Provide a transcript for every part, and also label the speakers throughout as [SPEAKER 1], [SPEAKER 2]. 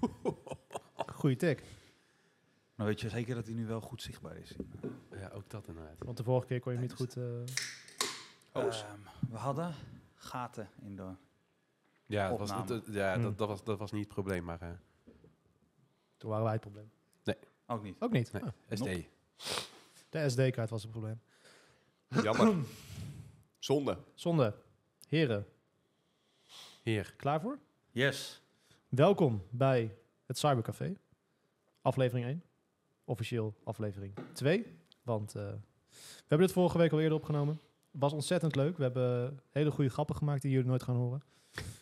[SPEAKER 1] Goeie tik.
[SPEAKER 2] Maar weet je zeker dat hij nu wel goed zichtbaar is?
[SPEAKER 3] Ja, ook dat inderdaad.
[SPEAKER 1] Want de vorige keer kon je hem niet goed... eh,
[SPEAKER 2] Ehm, we hadden gaten in de...
[SPEAKER 3] Ja, dat was, dat, ja
[SPEAKER 1] Hmm.
[SPEAKER 3] dat, dat, was, dat was niet het probleem, maar eh,
[SPEAKER 1] toen waren wij het probleem.
[SPEAKER 2] Ook niet.
[SPEAKER 1] Ook niet.
[SPEAKER 3] Nee.
[SPEAKER 1] Ah,
[SPEAKER 3] SD.
[SPEAKER 1] de SD-kaart was het probleem.
[SPEAKER 4] Jammer. Zonde.
[SPEAKER 1] Zonde. Heren,
[SPEAKER 3] Heer.
[SPEAKER 1] klaar voor?
[SPEAKER 2] Yes.
[SPEAKER 1] Welkom bij het Cybercafé. Aflevering 1. Officieel aflevering 2. Want eh, we hebben dit vorige week al eerder opgenomen. Was ontzettend leuk. We hebben hele goede grappen gemaakt die jullie nooit gaan horen.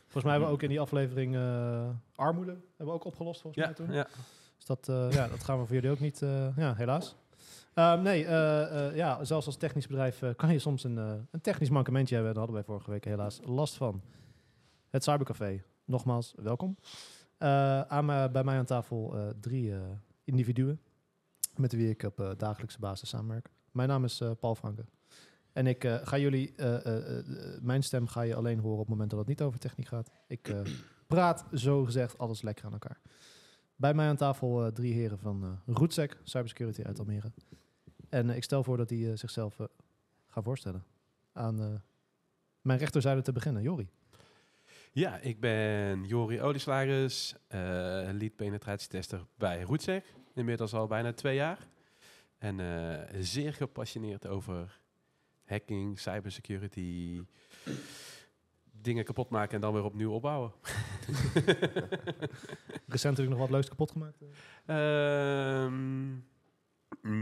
[SPEAKER 1] Volgens mij hebben we ook in die aflevering eh, armoede hebben we ook opgelost volgens
[SPEAKER 3] Ja,
[SPEAKER 1] mij toen.
[SPEAKER 3] ja.
[SPEAKER 1] Dus dat, eh, ja, dat gaan we voor jullie ook niet. ja, helaas. Ehm, nee, ja, zelfs als technisch bedrijf kan je soms een, een technisch mankementje hebben. Daar hadden wij vorige week helaas last van. Het Cybercafé. Nogmaals, welkom. Eh, aan bij mij aan tafel eh, drie eh, individuen met wie ik op dagelijkse basis samenwerk. Mijn naam is Paul Franke. En ik ga jullie, mijn stem ga je alleen horen op het moment dat het niet over techniek gaat. Ik praat zo gezegd alles lekker aan elkaar. Bij mij aan tafel drie heren van Rootsec, Cybersecurity uit Almere. En ik stel voor dat die zichzelf gaan voorstellen. Aan mijn rechterzijde te beginnen, Jori.
[SPEAKER 3] Ja, ik ben Jori Olieslagers, eh lead penetratietester bij Rootsec. Inmiddels al bijna twee jaar. En eh, zeer gepassioneerd over hacking, cybersecurity, dingen kapot maken en dan weer opnieuw opbouwen.
[SPEAKER 1] Recent heb ik nog wat leuks kapot gemaakt. eh.
[SPEAKER 3] Ehm,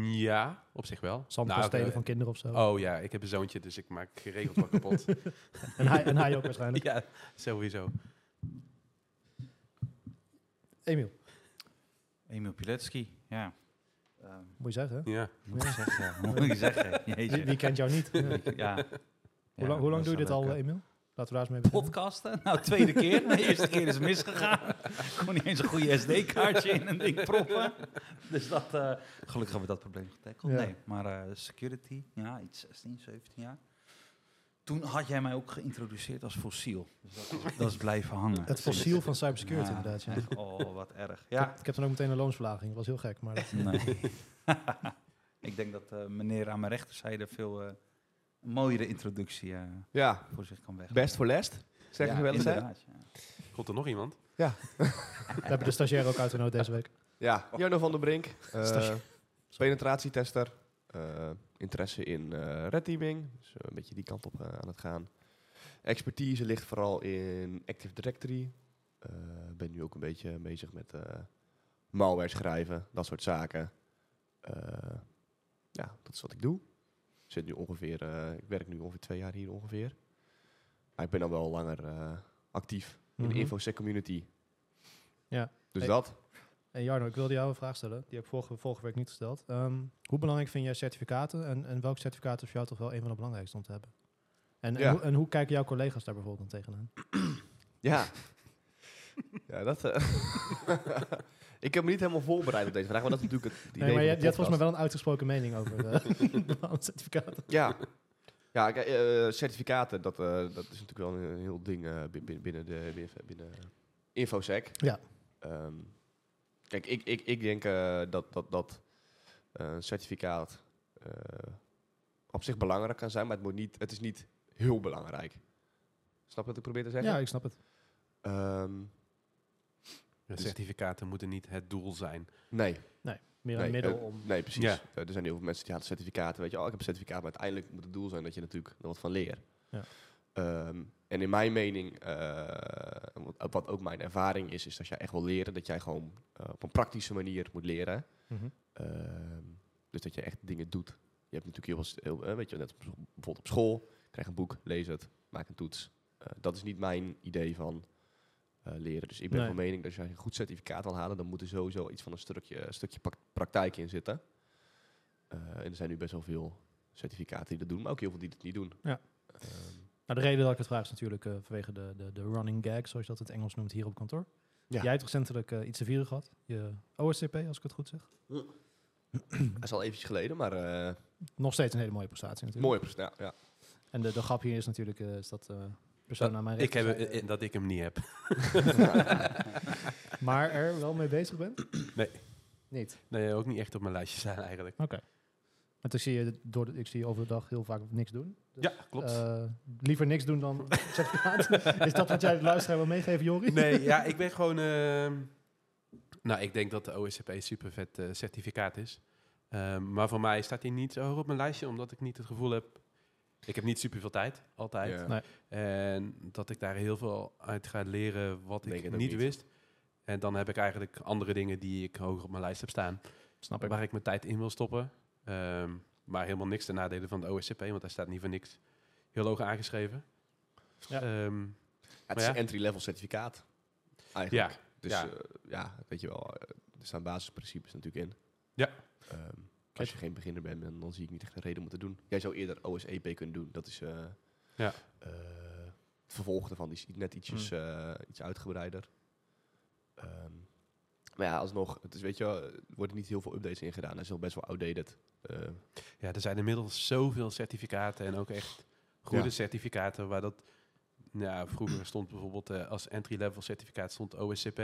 [SPEAKER 3] ja, op zich wel.
[SPEAKER 1] Zandkastelen
[SPEAKER 3] Nou,
[SPEAKER 1] van kinderen of zo.
[SPEAKER 3] Oh ja, ik heb een zoontje, dus ik maak geregeld wat kapot.
[SPEAKER 1] En, hij, en hij ook waarschijnlijk.
[SPEAKER 3] ja, sowieso.
[SPEAKER 1] Emiel,
[SPEAKER 2] Emiel Piletski. Ja. Ehm,
[SPEAKER 1] moet je zeggen. hè?
[SPEAKER 3] Ja.
[SPEAKER 2] moet je zeggen. Moet je zeggen.
[SPEAKER 1] Wie, wie kent jou niet? Ja.
[SPEAKER 2] Ja.
[SPEAKER 1] hoe lang, hoe lang doe je dit al, eh, Emiel? Laten we daar eens mee beginnen.
[SPEAKER 2] Podcasten? Nou, tweede keer. De eerste keer is misgegaan. Ik kon niet eens een goede SD-kaartje in een ding proppen. Dus dat, eh, gelukkig hebben we dat probleem getackeld.
[SPEAKER 1] Ja.
[SPEAKER 2] Nee, maar eh, security, ja, iets 16, 17 jaar. Toen had jij mij ook geïntroduceerd als fossiel. Dus dat, is- dat is blijven hangen.
[SPEAKER 1] Het fossiel van cybersecurity
[SPEAKER 2] Ja,
[SPEAKER 1] inderdaad. Ja.
[SPEAKER 2] echt, Oh, wat erg.
[SPEAKER 1] Ik,
[SPEAKER 2] Ja,
[SPEAKER 1] heb, ik heb dan ook meteen een loonsverlaging. Dat was heel gek. Maar dat,
[SPEAKER 2] nee. Ik denk dat eh, meneer aan mijn rechterzijde veel een mooiere introductie eh,
[SPEAKER 4] Ja,
[SPEAKER 2] voor zich kan weg.
[SPEAKER 4] best voor. Zeggen
[SPEAKER 2] ja,
[SPEAKER 4] we wel eens,
[SPEAKER 2] ja.
[SPEAKER 3] Komt er nog iemand?
[SPEAKER 1] we hebben de stagiair ook uitgenodigd deze week.
[SPEAKER 4] Ja, Jarno van der Brink. eh,
[SPEAKER 1] Station.
[SPEAKER 4] penetratietester. eh, interesse in eh red teaming. Dus een beetje die kant op aan het gaan. Expertise ligt vooral in Active Directory. Eh ben nu ook een beetje bezig met eh, malware schrijven. Dat soort zaken. Eh, ja, dat is wat ik doe. Ik Zit nu ongeveer, eh, ik werk nu ongeveer twee jaar hier ongeveer. Maar ik ben al wel langer eh, actief in
[SPEAKER 1] Mhm.
[SPEAKER 4] de InfoSec community.
[SPEAKER 1] Ja.
[SPEAKER 4] Dus
[SPEAKER 1] Hey.
[SPEAKER 4] dat.
[SPEAKER 1] En Jarno, ik wilde jou een vraag stellen. Die heb ik vorige, vorige week niet gesteld. Ehm, hoe belangrijk vind jij certificaten? En, en welk certificaat is voor jou toch wel een van de belangrijkste om te hebben? En, en,
[SPEAKER 4] Ja.
[SPEAKER 1] hoe, en hoe kijken jouw collega's daar bijvoorbeeld dan tegenaan?
[SPEAKER 4] Ja. ja, dat... eh, ik heb me niet helemaal voorbereid op deze vraag, maar dat is natuurlijk het idee
[SPEAKER 1] Nee, maar je,
[SPEAKER 4] de
[SPEAKER 1] je hebt volgens mij wel een uitgesproken mening over eh, bepaalde certificaten.
[SPEAKER 4] Ja. Ja, kijk, eh, certificaten, dat, eh, dat is natuurlijk wel een heel ding bi- bi- binnen de binnen, InfoSec.
[SPEAKER 1] Ja.
[SPEAKER 4] Ehm, kijk, ik, ik, ik denk dat, dat, dat een certificaat op zich belangrijk kan zijn, maar het, moet niet, het is niet heel belangrijk. Snap je wat ik probeer te zeggen?
[SPEAKER 1] Ja, ik snap het.
[SPEAKER 4] Ehm,
[SPEAKER 3] De
[SPEAKER 4] Dus-
[SPEAKER 3] certificaten moeten niet het doel zijn.
[SPEAKER 4] nee.
[SPEAKER 1] Meer
[SPEAKER 4] nee,
[SPEAKER 1] een middel
[SPEAKER 4] eh,
[SPEAKER 1] om...
[SPEAKER 4] Nee, precies.
[SPEAKER 3] Ja.
[SPEAKER 4] Eh, er zijn heel veel mensen die hadden certificaten. Weet je, oh, ik heb een certificaat, maar uiteindelijk moet het doel zijn dat je natuurlijk er wat van leert.
[SPEAKER 1] Ja.
[SPEAKER 4] Ehm, en in mijn mening, eh, wat, wat ook mijn ervaring is, is dat jij echt wil leren, dat jij gewoon eh, op een praktische manier moet leren.
[SPEAKER 1] Mhm.
[SPEAKER 4] Ehm, dus dat je echt dingen doet. Je hebt natuurlijk heel veel, heel, eh, weet je, net op, bijvoorbeeld op school, krijg een boek, lees het, maak een toets. Eh, dat is niet mijn idee van eh, leren. Dus ik ben
[SPEAKER 1] Nee.
[SPEAKER 4] van mening dat als je een goed certificaat wil halen, dan moet er sowieso iets van een stukje, een stukje praktijk in zitten. Eh, en er zijn nu best wel veel certificaten die dat doen, maar ook heel veel die dat niet doen.
[SPEAKER 1] Ja.
[SPEAKER 4] Ehm,
[SPEAKER 1] Nou, de reden dat ik het vraag is natuurlijk eh, vanwege de, de, de running gag, zoals je dat in het Engels noemt, hier op kantoor.
[SPEAKER 4] Ja.
[SPEAKER 1] Jij hebt recentelijk eh, iets te vieren gehad. Je OSCP, als ik het goed zeg.
[SPEAKER 4] dat is al eventjes geleden, maar eh
[SPEAKER 1] Nog steeds een hele mooie prestatie natuurlijk.
[SPEAKER 4] mooie prestatie. Ja, ja.
[SPEAKER 1] En de, de grap hier is natuurlijk eh, is dat eh persoon aan mijn
[SPEAKER 3] Ik heb,
[SPEAKER 1] rechterzijde-
[SPEAKER 3] eh, dat ik hem niet heb.
[SPEAKER 1] Maar er wel mee bezig bent?
[SPEAKER 3] Nee.
[SPEAKER 1] Niet?
[SPEAKER 3] Nee, ook niet echt op mijn lijstje staan eigenlijk.
[SPEAKER 1] Oké. Want ik zie, je door de, ik zie je over de dag heel vaak niks doen.
[SPEAKER 3] Ja, klopt.
[SPEAKER 1] Eh, liever niks doen dan certificaat. Is dat wat jij de luisteraar wil meegeven, Jori?
[SPEAKER 3] Nee, ja, ik ben gewoon... ehm, nou, ik denk dat de OSCP een super vet eh, certificaat is. Ehm, maar voor mij staat hij niet zo hoog op mijn lijstje, omdat ik niet het gevoel heb... Ik heb niet super veel tijd, altijd.
[SPEAKER 4] Ja.
[SPEAKER 1] Nee.
[SPEAKER 3] En dat ik daar heel veel uit ga leren wat
[SPEAKER 4] Denk
[SPEAKER 3] ik niet
[SPEAKER 4] niet.
[SPEAKER 3] wist. En dan heb ik eigenlijk andere dingen die ik hoger op mijn lijst heb staan.
[SPEAKER 1] Snap ik.
[SPEAKER 3] Waar ik mijn tijd in wil stoppen. Ehm, maar helemaal niks ten nadele van de OSCP, want daar staat niet voor niks heel hoog aangeschreven.
[SPEAKER 1] Ja.
[SPEAKER 3] Ehm,
[SPEAKER 4] het is
[SPEAKER 3] ja.
[SPEAKER 4] een entry-level certificaat. Eigenlijk.
[SPEAKER 3] ja,
[SPEAKER 4] Dus
[SPEAKER 3] ja.
[SPEAKER 4] ja. ja, weet je wel, eh, er staan basisprincipes natuurlijk in.
[SPEAKER 3] Ja.
[SPEAKER 4] Ehm, als je geen beginner bent, dan, dan zie ik niet echt een reden om het te doen. Jij zou eerder OSEP kunnen doen. Dat is eh,
[SPEAKER 3] Ja.
[SPEAKER 4] eh, het vervolg ervan. Die is net ietsjes, eh, iets uitgebreider. Ehm, maar ja, alsnog, het is, weet je wel, er worden niet heel veel updates in gedaan. Hij is al best wel outdated.
[SPEAKER 3] Ja, er zijn inmiddels zoveel certificaten en ook echt goede
[SPEAKER 4] Ja.
[SPEAKER 3] certificaten. Waar dat, nou, vroeger stond bijvoorbeeld eh, als entry-level certificaat stond OSCP.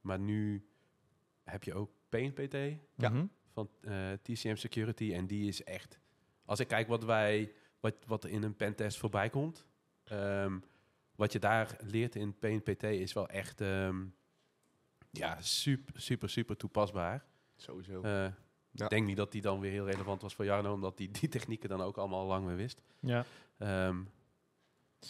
[SPEAKER 3] Maar nu heb je ook PNPT
[SPEAKER 4] Ja.
[SPEAKER 1] Mhm.
[SPEAKER 3] Van eh, TCM Security. En die is echt, als ik kijk wat wij, wat, wat er in een pentest voorbij komt. ehm, wat je daar leert in PNPT is wel echt ehm, ja, super, super, super toepasbaar.
[SPEAKER 4] sowieso.
[SPEAKER 3] Eh,
[SPEAKER 4] Ja.
[SPEAKER 3] Ik denk niet dat die dan weer heel relevant was voor Jarno, omdat die die technieken dan ook allemaal al lang weer wist.
[SPEAKER 1] Ja.
[SPEAKER 3] Ehm,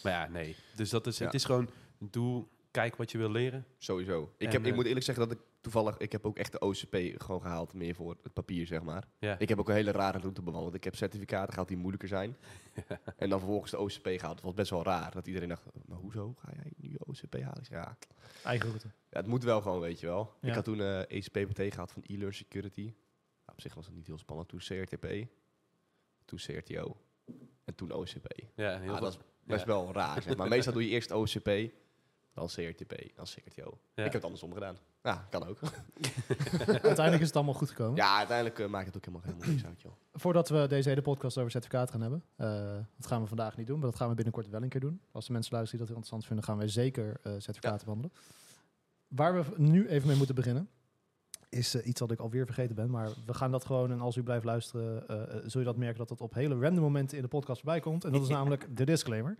[SPEAKER 3] maar ja, nee. Dus dat is,
[SPEAKER 4] Ja.
[SPEAKER 3] het is gewoon, doe, kijk wat je wil leren.
[SPEAKER 4] Sowieso. Ik,
[SPEAKER 3] En,
[SPEAKER 4] heb, ik
[SPEAKER 3] eh,
[SPEAKER 4] moet eerlijk zeggen dat ik toevallig, ik heb ook echt de OCP gewoon gehaald, meer voor het papier, zeg maar.
[SPEAKER 3] Ja.
[SPEAKER 4] Ik heb ook een hele rare route bewandeld. Ik heb certificaten gehaald die moeilijker zijn. en dan vervolgens de OCP gehaald. Dat was best wel raar. Dat iedereen dacht, maar hoezo ga jij nu OCP halen? Ik zei, ja,
[SPEAKER 1] Eigen route.
[SPEAKER 4] ja, het moet wel gewoon, weet je wel.
[SPEAKER 1] Ja.
[SPEAKER 4] Ik had toen eh ECPPT gehad van e-learn security. Nou, op zich was het niet heel spannend. Toen CRTP. Toen CRTO. En toen OCP.
[SPEAKER 3] Ja, heel
[SPEAKER 4] Ah, dat is best
[SPEAKER 3] ja.
[SPEAKER 4] wel raar, zeg maar. Meestal doe je eerst OCP, dan CRTP, dan CRTO.
[SPEAKER 3] Ja.
[SPEAKER 4] Ik heb het andersom gedaan. Ja, kan ook.
[SPEAKER 1] Uiteindelijk is het allemaal goed gekomen.
[SPEAKER 4] Ja, uiteindelijk eh, maakt het ook helemaal, helemaal niks uit, joh.
[SPEAKER 1] Voordat we deze hele podcast over certificaat gaan hebben, eh, dat gaan we vandaag niet doen, maar dat gaan we binnenkort wel een keer doen. Als de mensen luisteren die dat interessant vinden, gaan wij zeker eh, certificaten behandelen. Waar we nu even mee moeten beginnen, is iets wat ik alweer vergeten ben, maar we gaan dat gewoon, en als u blijft luisteren, zul je dat merken dat het op hele random momenten in de podcast voorbij komt. En dat is namelijk de disclaimer.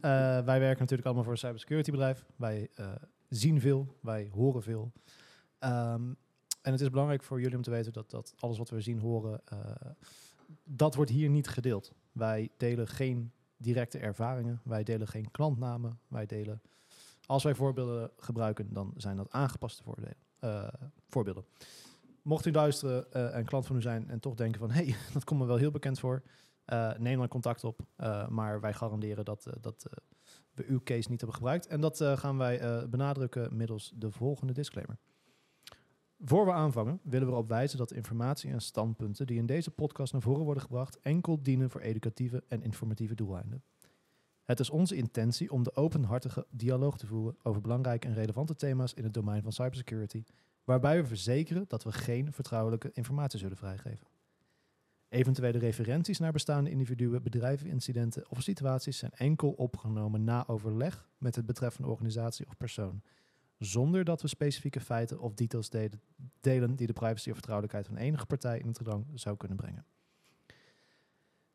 [SPEAKER 1] Wij werken natuurlijk allemaal voor een cybersecurity bedrijf. Wij zien veel, wij horen veel. Ehm, en het is belangrijk voor jullie om te weten dat, dat alles wat we zien, horen, eh, dat wordt hier niet gedeeld. Wij delen geen directe ervaringen, wij delen geen klantnamen, wij delen... Als wij voorbeelden gebruiken, dan zijn dat aangepaste eh, voorbeelden. Mocht u luisteren eh, en klant van u zijn en toch denken van... hé, hey, dat komt me wel heel bekend voor, neem dan contact op. Maar wij garanderen dat, dat we uw case niet hebben gebruikt. En dat eh, gaan wij eh, benadrukken middels de volgende disclaimer. Voor we aanvangen willen we erop wijzen dat informatie en standpunten die in deze podcast naar voren worden gebracht enkel dienen voor educatieve en informatieve doeleinden. Het is onze intentie om de openhartige dialoog te voeren over belangrijke en relevante thema's in het domein van cybersecurity, waarbij we verzekeren dat we geen vertrouwelijke informatie zullen vrijgeven. Eventuele referenties naar bestaande individuen, bedrijven, incidenten of situaties zijn enkel opgenomen na overleg met het betreffende organisatie of persoon, zonder dat we specifieke feiten of details delen, die de privacy of vertrouwelijkheid van enige partij in het gedrang zou kunnen brengen.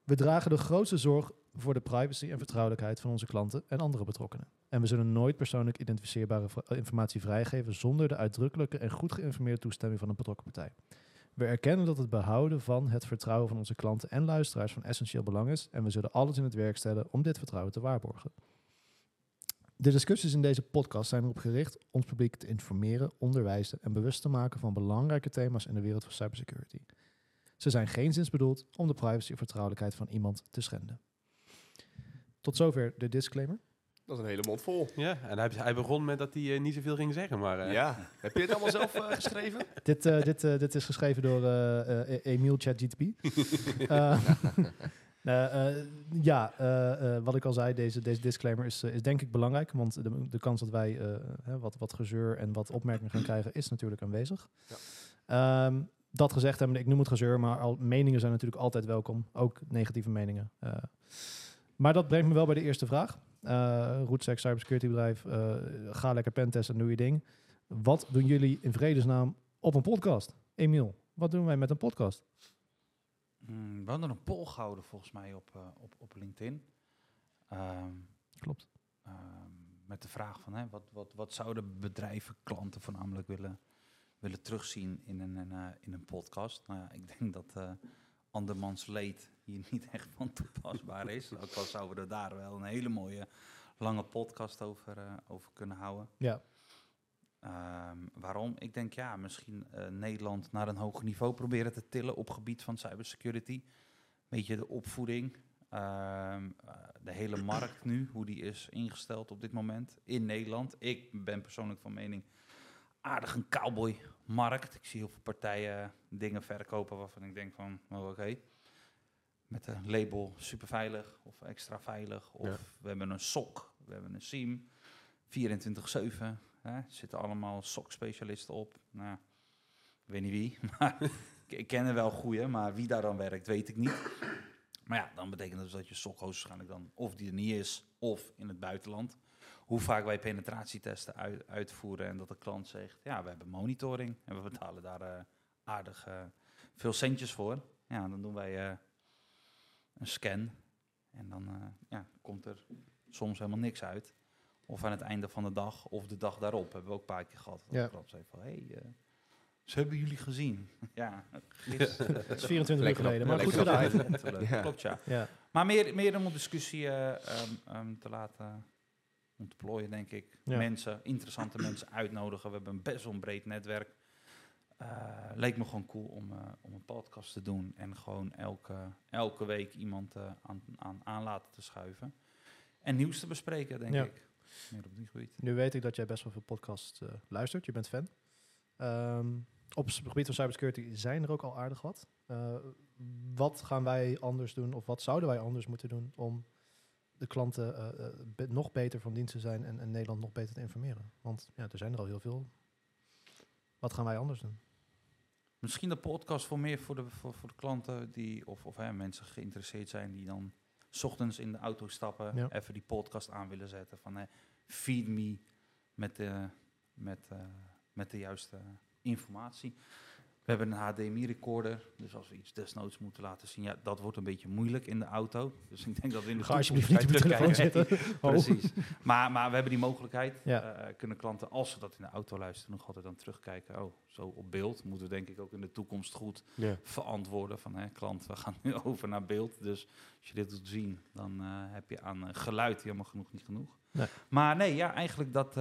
[SPEAKER 1] We dragen de grootste zorg voor de privacy en vertrouwelijkheid van onze klanten en andere betrokkenen. En we zullen nooit persoonlijk identificeerbare informatie vrijgeven zonder de uitdrukkelijke en goed geïnformeerde toestemming van een betrokken partij. We erkennen dat het behouden van het vertrouwen van onze klanten en luisteraars van essentieel belang is en we zullen alles in het werk stellen om dit vertrouwen te waarborgen. De discussies in deze podcast zijn erop gericht ons publiek te informeren, onderwijzen en bewust te maken van belangrijke thema's in de wereld van cybersecurity. Ze zijn geenszins bedoeld om de privacy of vertrouwelijkheid van iemand te schenden. Tot zover de disclaimer.
[SPEAKER 4] Dat is een hele mond vol.
[SPEAKER 3] Ja, en hij, hij begon met dat hij eh, niet zoveel ging zeggen, maar... eh,
[SPEAKER 4] Ja. Heb je het allemaal zelf eh, geschreven?
[SPEAKER 1] dit, dit, dit is geschreven door eh, eh, Emiel ChatGTP. Eh, eh, eh, ja, wat ik al zei, deze, deze disclaimer is, is denk ik belangrijk. Want de, de kans dat wij eh, hè, wat, wat gezeur en wat opmerkingen gaan krijgen is natuurlijk aanwezig. Ehm, dat gezegd hebben, ik noem het gezeur, maar al, meningen zijn natuurlijk altijd welkom. Ook negatieve meningen. Eh, maar dat brengt me wel bij de eerste vraag. Uh, Roetsec, cybersecurity bedrijf, eh, ga lekker pentesten en doe je ding. Wat doen jullie in vredesnaam op een podcast? Emiel, wat doen wij met een podcast?
[SPEAKER 2] Mm, we hadden een poll gehouden volgens mij op, eh, op, op LinkedIn. Ehm,
[SPEAKER 1] Klopt.
[SPEAKER 2] ehm, met de vraag van hè, wat, wat, wat zouden bedrijven, klanten voornamelijk willen, willen terugzien in een, eh, in een podcast. Nou ja, ik denk dat eh andermans leed hier niet echt van toepasbaar is. Ook al zouden we daar wel een hele mooie lange podcast over, eh, over kunnen houden.
[SPEAKER 1] Ja,
[SPEAKER 2] Ehm, waarom? Ik denk ja, misschien eh, Nederland naar een hoger niveau proberen te tillen op gebied van cybersecurity. Beetje de opvoeding, ehm, eh, de hele markt nu, hoe die is ingesteld op dit moment in Nederland. Ik ben persoonlijk van mening aardig een cowboy-markt. Ik zie heel veel partijen dingen verkopen waarvan ik denk van, oh, oké. Met een label super veilig of extra veilig. Of
[SPEAKER 4] Ja.
[SPEAKER 2] we hebben een SOC, we hebben een SIEM, 24-7. Hè? Er zitten allemaal SOC-specialisten op. Nou, ik weet niet wie, maar ik, ken er wel goeie, maar wie daar dan werkt, weet ik niet. Maar ja, dan betekent dat dus dat je SOC-host waarschijnlijk dan of die er niet is, of in het buitenland. Hoe vaak wij penetratietesten uit, uitvoeren en dat de klant zegt, ja, we hebben monitoring en we betalen daar eh, aardig eh, veel centjes voor. Ja, dan doen wij eh, een scan en dan eh, ja, komt er soms helemaal niks uit. Of aan het einde van de dag, of de dag daarop, hebben we ook een paar keer gehad. Dat
[SPEAKER 1] Ja.
[SPEAKER 2] de klant zei van, hé, hey, eh, ze hebben jullie gezien. ja, is,
[SPEAKER 1] het is 24 uur geleden, maar goed gedaan.
[SPEAKER 4] Ja.
[SPEAKER 2] Klopt, ja.
[SPEAKER 1] Ja,
[SPEAKER 2] Maar meer, meer om de discussie eh, ehm, ehm, te laten ontplooien, denk ik.
[SPEAKER 1] Ja.
[SPEAKER 2] Mensen, interessante mensen uitnodigen. We hebben een best wel een breed netwerk. Eh, leek me gewoon cool om, eh, om een podcast te doen en gewoon elke, elke week iemand eh, aan, aan, aan laten te schuiven. En nieuws te bespreken, denk
[SPEAKER 1] Ja.
[SPEAKER 2] ik. Meer op die gebied.
[SPEAKER 1] nu weet ik dat jij best wel veel podcasts luistert. Je bent fan. Ehm, op het gebied van cybersecurity zijn er ook al aardig wat. Wat gaan wij anders doen of wat zouden wij anders moeten doen om de klanten eh, eh, be- nog beter van dienst te zijn en, en Nederland nog beter te informeren? Want ja, er zijn er al heel veel. Wat gaan wij anders doen?
[SPEAKER 2] Misschien de podcast voor meer voor de, voor, voor de klanten die, of, of hè, mensen geïnteresseerd zijn die dan 's ochtends in de auto stappen,
[SPEAKER 1] Ja.
[SPEAKER 2] even die podcast aan willen zetten van hè, feed me met de, met, eh, met de juiste informatie. We hebben een HDMI-recorder, dus als we iets desnoods moeten laten zien, ja, dat wordt een beetje moeilijk in de auto. Dus ik denk dat we in de
[SPEAKER 1] Ga alsjeblieft niet op de telefoon zitten. Oh.
[SPEAKER 2] Precies. Maar, maar we hebben die mogelijkheid.
[SPEAKER 1] Ja.
[SPEAKER 2] Eh, kunnen klanten, als ze dat in de auto luisteren, nog altijd dan terugkijken. Oh, zo op beeld. Moeten we denk ik ook in de toekomst goed
[SPEAKER 4] Ja.
[SPEAKER 2] verantwoorden. Van, hè, klant, we gaan nu over naar beeld. Dus als je dit doet zien, dan eh, heb je aan eh, geluid helemaal genoeg niet genoeg.
[SPEAKER 1] Nee.
[SPEAKER 2] Maar nee, ja, eigenlijk dat,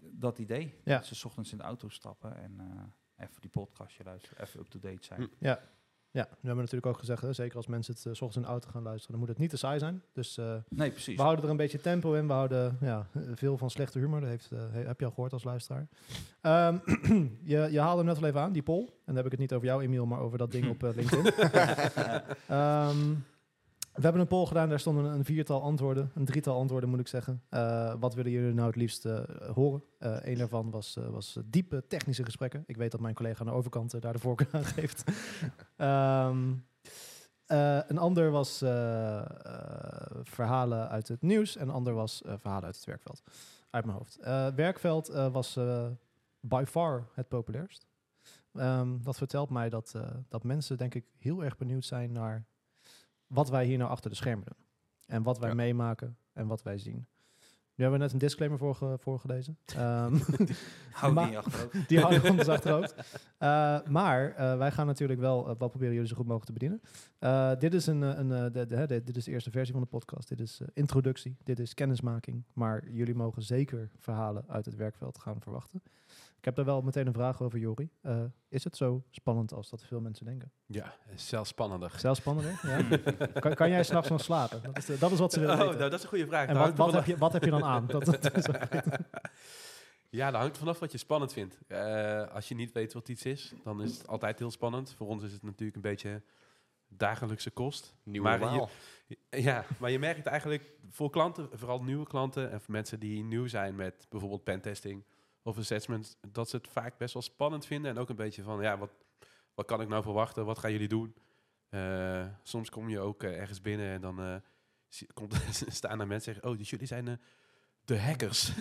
[SPEAKER 2] dat idee.
[SPEAKER 1] Ja.
[SPEAKER 2] Dat ze 's ochtends in de auto stappen en even die podcastje luisteren. Even up-to-date zijn.
[SPEAKER 4] Hm.
[SPEAKER 1] Ja, we hebben natuurlijk ook gezegd, hè, zeker als mensen het eh, s ochtends in de auto gaan luisteren, dan moet het niet te saai zijn. Dus eh,
[SPEAKER 2] Nee, precies.
[SPEAKER 1] we houden er een beetje tempo in. We houden ja, veel van slechte humor. Dat heeft, eh, he- heb je al gehoord als luisteraar. Ehm, je, je haalde hem net al even aan, die poll. En dan heb ik het niet over jou, Emiel, maar over dat ding op LinkedIn. Ehm, we hebben een poll gedaan, daar stonden een viertal antwoorden, een drietal antwoorden moet ik zeggen. Eh, wat willen jullie nou het liefst eh, horen? Eh een daarvan was, was diepe technische gesprekken. Ik weet dat mijn collega aan de overkant daar de voorkeur aan geeft. Ehm, eh, een ander was verhalen uit het nieuws en een ander was verhalen uit het werkveld. Uit mijn hoofd. Werkveld was by far het populairst. Ehm, dat vertelt mij dat, dat mensen, denk ik, heel erg benieuwd zijn naar wat wij hier nou achter de schermen doen. En wat wij
[SPEAKER 4] Ja.
[SPEAKER 1] meemaken en wat wij zien. Nu hebben we net een disclaimer voorge- voorgelezen. Ehm,
[SPEAKER 2] Hou die achterhoofd.
[SPEAKER 1] die houden we ons achterhoofd. Eh, maar eh, wij gaan natuurlijk wel, eh, wel proberen jullie zo goed mogelijk te bedienen. Eh, dit, is een, eh, een, eh, de, de, dit is de eerste versie van de podcast. Dit is eh, introductie, dit is kennismaking. Maar jullie mogen zeker verhalen uit het werkveld gaan verwachten. Ik heb daar wel meteen een vraag over, Jori. Eh, is het zo spannend als dat veel mensen denken?
[SPEAKER 3] Ja, zelfs spannender.
[SPEAKER 1] Zelfs spannender? Ja? kan, kan jij s'nachts nog slapen? Dat is, de- dat is wat ze willen
[SPEAKER 3] Oh,
[SPEAKER 1] weten.
[SPEAKER 3] nou, dat is een goede vraag.
[SPEAKER 1] en wat, wat, heb je, wat heb je dan aan? Dat, dat is
[SPEAKER 3] Ja, dat hangt vanaf wat je spannend vindt. Eh, als je niet weet wat iets is, dan is het altijd heel spannend. Voor ons is het natuurlijk een beetje dagelijkse kost.
[SPEAKER 4] Nieuw
[SPEAKER 3] Maar. Ja, maar je merkt eigenlijk voor klanten, vooral nieuwe klanten en voor mensen die nieuw zijn met bijvoorbeeld pentesting of assessment, dat ze het vaak best wel spannend vinden en ook een beetje van, ja, wat, wat kan ik nou verwachten? Wat gaan jullie doen? Eh, soms kom je ook eh, ergens binnen en dan eh, zie- komt, staan er mensen en zeggen, oh, dus jullie zijn eh, de hackers.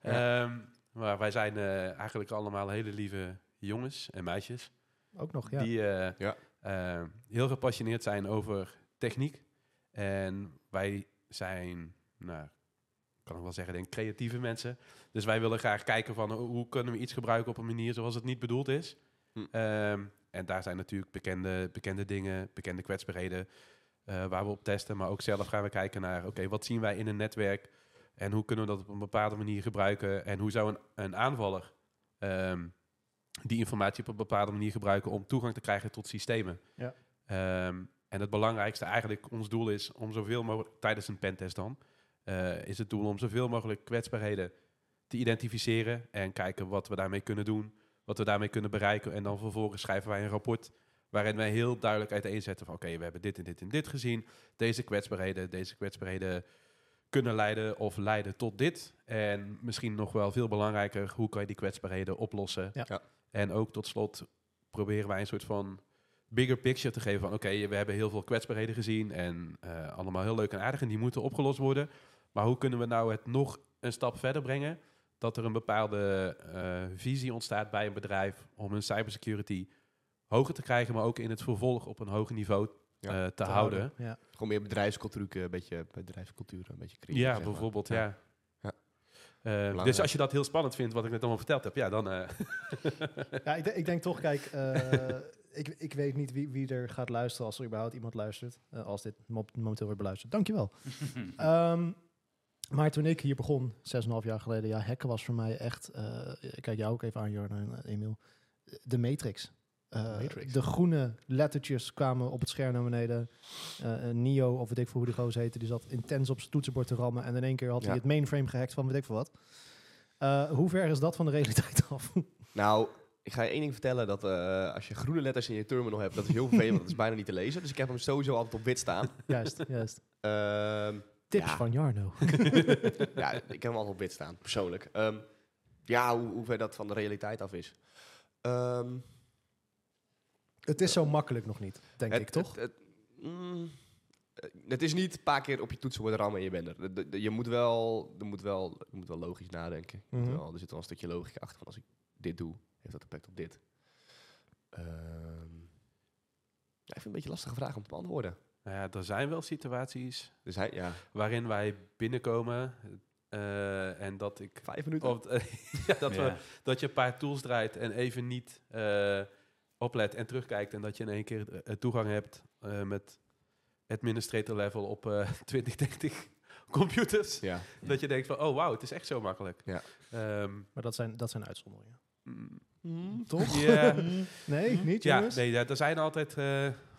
[SPEAKER 3] Ehm, maar wij zijn eh, eigenlijk allemaal hele lieve jongens en meisjes.
[SPEAKER 1] Ook nog, ja.
[SPEAKER 3] Die eh,
[SPEAKER 4] Ja.
[SPEAKER 3] eh, heel gepassioneerd zijn over techniek. En wij zijn, nou, kan ik wel zeggen, denk creatieve mensen. Dus wij willen graag kijken van hoe hoe kunnen we iets gebruiken op een manier zoals het niet bedoeld is.
[SPEAKER 4] Hm.
[SPEAKER 3] Ehm, en daar zijn natuurlijk bekende, bekende dingen, bekende kwetsbaarheden eh, waar we op testen. Maar ook zelf gaan we kijken naar, oké, wat zien wij in een netwerk? En hoe kunnen we dat op een bepaalde manier gebruiken? En hoe zou een, een aanvaller ehm, die informatie op een bepaalde manier gebruiken om toegang te krijgen tot systemen?
[SPEAKER 1] Ja.
[SPEAKER 3] Ehm, en het belangrijkste eigenlijk, ons doel is om zoveel mogelijk, tijdens een pentest dan, eh, is het doel om zoveel mogelijk kwetsbaarheden te identificeren en kijken wat we daarmee kunnen doen, wat we daarmee kunnen bereiken. En dan vervolgens schrijven wij een rapport waarin wij heel duidelijk uiteenzetten van oké, we hebben dit en dit en dit gezien. Deze kwetsbaarheden, deze kwetsbaarheden kunnen leiden of leiden tot dit. En misschien nog wel veel belangrijker, hoe kan je die kwetsbaarheden oplossen?
[SPEAKER 1] Ja.
[SPEAKER 4] Ja.
[SPEAKER 3] En ook tot slot proberen wij een soort van bigger picture te geven van oké, we hebben heel veel kwetsbaarheden gezien en eh, allemaal heel leuk en aardig en die moeten opgelost worden. Maar hoe kunnen we nou het nog een stap verder brengen? Dat er een bepaalde eh, visie ontstaat bij een bedrijf om hun cybersecurity hoger te krijgen, maar ook in het vervolg op een hoger niveau
[SPEAKER 4] Ja,
[SPEAKER 3] eh, te, houden.
[SPEAKER 1] Ja.
[SPEAKER 4] Gewoon meer bedrijfscultuur, eh, een beetje bedrijfscultuur, een beetje creëren.
[SPEAKER 3] Ja,
[SPEAKER 4] maar.
[SPEAKER 3] bijvoorbeeld,
[SPEAKER 4] Ja.
[SPEAKER 3] dus als je dat heel spannend vindt, wat ik net allemaal verteld heb, ja, dan... eh,
[SPEAKER 1] Ja, ik, de- ik denk toch, kijk, eh, ik, ik weet niet wie, wie er gaat luisteren als er überhaupt iemand luistert. als dit mo- momenteel wordt beluisterd. Dankjewel. Ehm maar toen ik hier begon, 6,5 jaar geleden, ja, hacken was voor mij echt, eh, ik kijk jou ook even aan, Jorn en eh, Emiel, de Matrix. Eh,
[SPEAKER 4] Matrix.
[SPEAKER 1] De groene lettertjes kwamen op het scherm naar beneden. Eh, een Neo, of weet ik veel hoe die gozer heette, die zat intens op zijn toetsenbord te rammen. En in één keer had hij het mainframe gehackt van weet ik veel wat. Eh, hoe ver is dat van de realiteit af?
[SPEAKER 4] Nou, ik ga je één ding vertellen. Dat eh, als je groene letters in je terminal hebt, dat is heel vervelend. want dat is bijna niet te lezen. Dus ik heb hem sowieso altijd op wit staan.
[SPEAKER 1] juist, juist.
[SPEAKER 4] Ehm,
[SPEAKER 1] Tips
[SPEAKER 4] Ja.
[SPEAKER 1] van Jarno.
[SPEAKER 4] ja, ik heb hem altijd op wit staan, persoonlijk. Ehm, ja, hoe, hoe ver dat van de realiteit af is. Ehm,
[SPEAKER 1] Het is zo makkelijk nog niet, denk
[SPEAKER 4] het-
[SPEAKER 1] ik, toch?
[SPEAKER 4] Het, het, mm, eh, het is niet een paar keer op je toetsenbord rammen en je bent er. De- de- de- Je moet wel, er moet wel, je moet wel logisch nadenken.
[SPEAKER 1] Mhm.
[SPEAKER 4] wel, er zit wel een stukje logica achter. Van als ik dit doe, heeft dat effect op dit. Ehm, ja, ik vind het een beetje een lastige vraag om te beantwoorden.
[SPEAKER 3] Nou ja, er zijn wel situaties
[SPEAKER 4] Dus hij, ja,
[SPEAKER 3] waarin wij binnenkomen eh, en dat ik...
[SPEAKER 4] vijf minuten.
[SPEAKER 3] Ja, dat, we, dat je een paar tools draait en even niet eh, oplet en terugkijkt. En dat je in één keer eh, toegang hebt eh, met administrator level op eh 20, 30 computers.
[SPEAKER 4] Ja,
[SPEAKER 3] Dat je denkt van, oh wauw, het is echt zo makkelijk.
[SPEAKER 4] Ja.
[SPEAKER 3] Ehm,
[SPEAKER 1] Maar dat zijn, dat zijn uitzonderingen.
[SPEAKER 3] mm,
[SPEAKER 1] Toch?
[SPEAKER 3] Ja.
[SPEAKER 1] nee, niet
[SPEAKER 3] ja, nee, ja, er zijn altijd...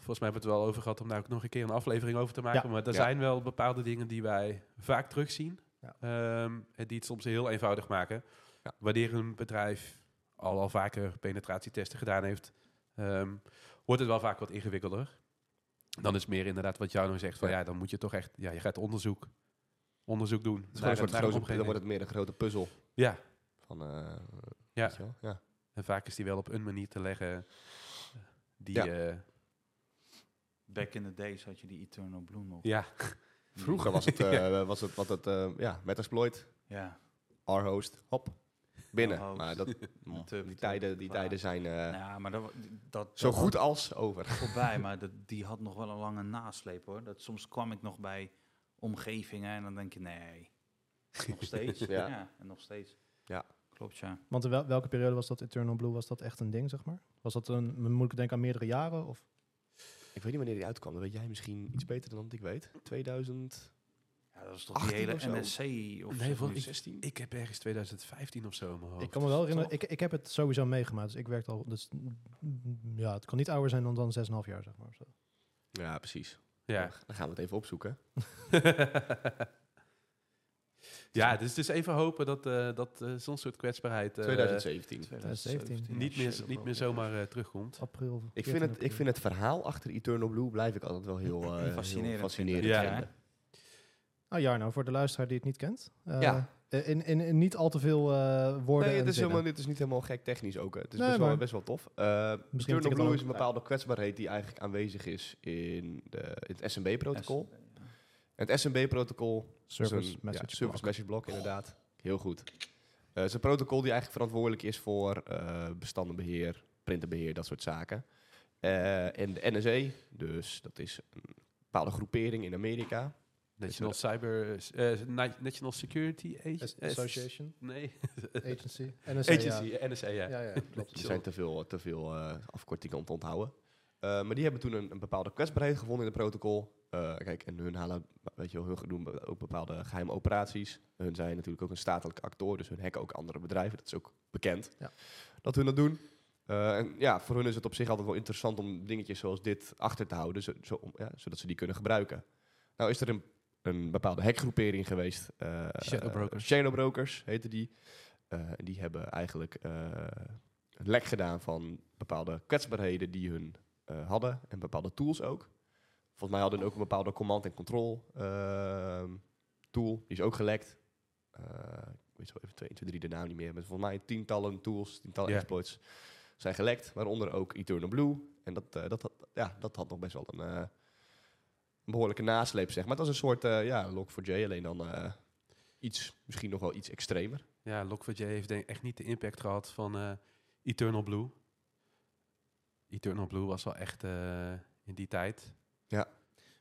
[SPEAKER 3] volgens mij hebben we het wel over gehad om daar ook nog een keer een aflevering over te maken.
[SPEAKER 1] Ja.
[SPEAKER 3] Maar er
[SPEAKER 4] Ja.
[SPEAKER 3] zijn wel bepaalde dingen die wij vaak terugzien.
[SPEAKER 1] Ja.
[SPEAKER 3] Ehm, en die het soms heel eenvoudig maken.
[SPEAKER 4] Ja.
[SPEAKER 3] Wanneer een bedrijf al, al vaker penetratietesten gedaan heeft, ehm, wordt het wel vaak wat ingewikkelder. Dan is het meer inderdaad wat jou nou zegt. Van,
[SPEAKER 4] Ja.
[SPEAKER 3] ja. dan moet je toch echt, ja, je gaat onderzoek, onderzoek doen.
[SPEAKER 4] het is gewoon een soort
[SPEAKER 3] naar
[SPEAKER 4] grote,
[SPEAKER 3] omgeving.
[SPEAKER 4] dan wordt het meer een grote puzzel.
[SPEAKER 3] Ja,
[SPEAKER 4] Van, eh,
[SPEAKER 3] ja. En vaak is die wel op een manier te leggen die...
[SPEAKER 4] Ja.
[SPEAKER 3] eh,
[SPEAKER 2] Back in the days had je die Eternal Blue nog.
[SPEAKER 3] ja,
[SPEAKER 4] Vroeger was het, eh, was het wat het, eh, ja, Metasploit,
[SPEAKER 2] Ja.
[SPEAKER 4] R-host, hop, binnen. Maar dat, die tijden, die tijden zijn eh,
[SPEAKER 2] ja, maar dat, dat,
[SPEAKER 4] zo
[SPEAKER 2] dat
[SPEAKER 4] goed als over.
[SPEAKER 2] voorbij. Maar dat, die had nog wel een lange nasleep hoor. Dat, soms kwam ik nog bij omgevingen en dan denk je, nee. Nog steeds.
[SPEAKER 4] Ja.
[SPEAKER 2] ja. en nog steeds.
[SPEAKER 4] Ja.
[SPEAKER 2] Klopt, ja.
[SPEAKER 1] Want in wel- welke periode was dat Eternal Blue? Was dat echt een ding, zeg maar? Was dat een, moet ik denken aan meerdere jaren? Of?
[SPEAKER 4] Ik weet niet wanneer die uitkwam. Dat weet jij misschien iets beter dan ik weet. 2000.
[SPEAKER 2] Ja, dat is toch
[SPEAKER 4] 18
[SPEAKER 2] die hele
[SPEAKER 4] of?
[SPEAKER 2] NSC of
[SPEAKER 3] Nee,
[SPEAKER 2] die
[SPEAKER 3] ik-
[SPEAKER 4] 16?
[SPEAKER 3] ik heb ergens 2015 of zo in mijn hoofd.
[SPEAKER 1] Ik kan me wel herinneren, ik, ik heb het sowieso meegemaakt. Dus ik werkte al, dus, ja, het kan niet ouder zijn dan, dan 6,5 jaar, zeg maar. of Zo.
[SPEAKER 4] Ja, precies.
[SPEAKER 3] Ja.
[SPEAKER 4] Dan gaan we het even opzoeken.
[SPEAKER 3] ja, dus het is even hopen dat, eh, dat eh, zo'n soort kwetsbaarheid eh,
[SPEAKER 4] 2017.
[SPEAKER 1] 2017.
[SPEAKER 3] niet, meer, niet meer zomaar eh, terugkomt.
[SPEAKER 1] April.
[SPEAKER 4] Ik
[SPEAKER 1] 14
[SPEAKER 4] vind, het, ik vind het verhaal achter Eternal Blue blijf ik altijd wel heel, eh, heel
[SPEAKER 2] Fascinerend
[SPEAKER 3] ik.
[SPEAKER 4] vinden.
[SPEAKER 2] Ja.
[SPEAKER 1] Nou Jarno, voor de luisteraar die het niet kent. eh,
[SPEAKER 4] Ja.
[SPEAKER 1] In, in, in niet al te veel eh, woorden
[SPEAKER 4] Nee,
[SPEAKER 1] en
[SPEAKER 4] het is, helemaal, dit is niet helemaal gek technisch ook. hè. Het is
[SPEAKER 1] Nee,
[SPEAKER 4] best, wel, best wel tof. Uh, Eternal
[SPEAKER 1] het
[SPEAKER 4] Blue is een bepaalde kwetsbaarheid die eigenlijk aanwezig is in, de, in het SMB-protocol. Het SMB-protocol
[SPEAKER 1] Service message
[SPEAKER 4] ja, service
[SPEAKER 1] block.
[SPEAKER 4] message block, inderdaad. Heel goed. het is een protocol die eigenlijk verantwoordelijk is voor eh, bestandenbeheer, printerbeheer, dat soort zaken. Eh, en de NSA, dus dat is een bepaalde groepering in Amerika.
[SPEAKER 3] National Cyber... eh, Na- National Security Ag-
[SPEAKER 1] As-
[SPEAKER 3] eh,
[SPEAKER 1] Association,
[SPEAKER 3] Nee.
[SPEAKER 1] agency, NSA,
[SPEAKER 3] Agency,
[SPEAKER 1] ja.
[SPEAKER 3] NSA, ja.
[SPEAKER 1] Ja, ja, klopt.
[SPEAKER 4] Er zijn te veel, te veel eh, afkortingen om te onthouden. Eh, maar die hebben toen een, een bepaalde kwetsbaarheid gevonden in het protocol. Eh, kijk, en hun halen, weet je wel, hun doen ook bepaalde geheime operaties. Hun zijn natuurlijk ook een statelijke actor, dus hun hacken ook andere bedrijven. Dat is ook bekend
[SPEAKER 1] Ja.
[SPEAKER 4] dat hun dat doen. Eh, en ja, voor hun is het op zich altijd wel interessant om dingetjes zoals dit achter te houden, zo, zo- om- ja, zodat ze die kunnen gebruiken. Nou is er een, een bepaalde hackgroepering geweest. eh
[SPEAKER 3] Shadowbrokers.
[SPEAKER 4] Shadowbrokers heette die. En die hebben eigenlijk een lek gedaan van bepaalde kwetsbaarheden die hun hadden en bepaalde tools ook. Volgens mij hadden ook een bepaalde command en control ehm, tool, die is ook gelekt. Eh, ik weet zo even 2, 2, 3 de naam niet meer, maar volgens mij tientallen tools, tientallen exploits zijn gelekt, waaronder ook Eternal Blue. En dat, eh, dat, had, ja, dat had nog best wel een, eh, behoorlijke nasleep, zeg maar. Het was een soort ja, Log4j, alleen dan iets, misschien nog wel iets extremer.
[SPEAKER 3] Ja, Log4j heeft denk echt niet de impact gehad van Eternal Blue. Eternal Blue was wel echt in die tijd.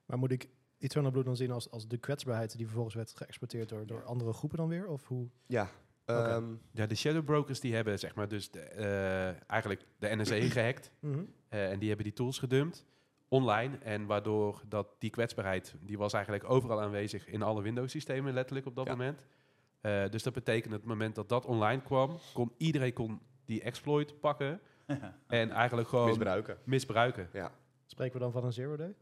[SPEAKER 1] Maar moet ik Eternal Blue dan zien als, als de kwetsbaarheid die vervolgens werd geëxporteerd door, door andere groepen dan weer? Of hoe?
[SPEAKER 4] Ja, ehm,
[SPEAKER 3] Ja, de Shadow Brokers die hebben zeg maar dus de, eh, eigenlijk de NSA gehackt.
[SPEAKER 1] Mhm.
[SPEAKER 3] Eh, en die hebben die tools gedumpt online. En waardoor dat die kwetsbaarheid, die was eigenlijk overal aanwezig in alle Windows-systemen, letterlijk op dat
[SPEAKER 4] Ja.
[SPEAKER 3] moment. Eh, dus dat betekent het moment dat dat online kwam, kon iedereen kon die exploit pakken en eigenlijk gewoon
[SPEAKER 4] misbruiken.
[SPEAKER 3] misbruiken.
[SPEAKER 4] Ja.
[SPEAKER 1] Spreken we dan van een zero day?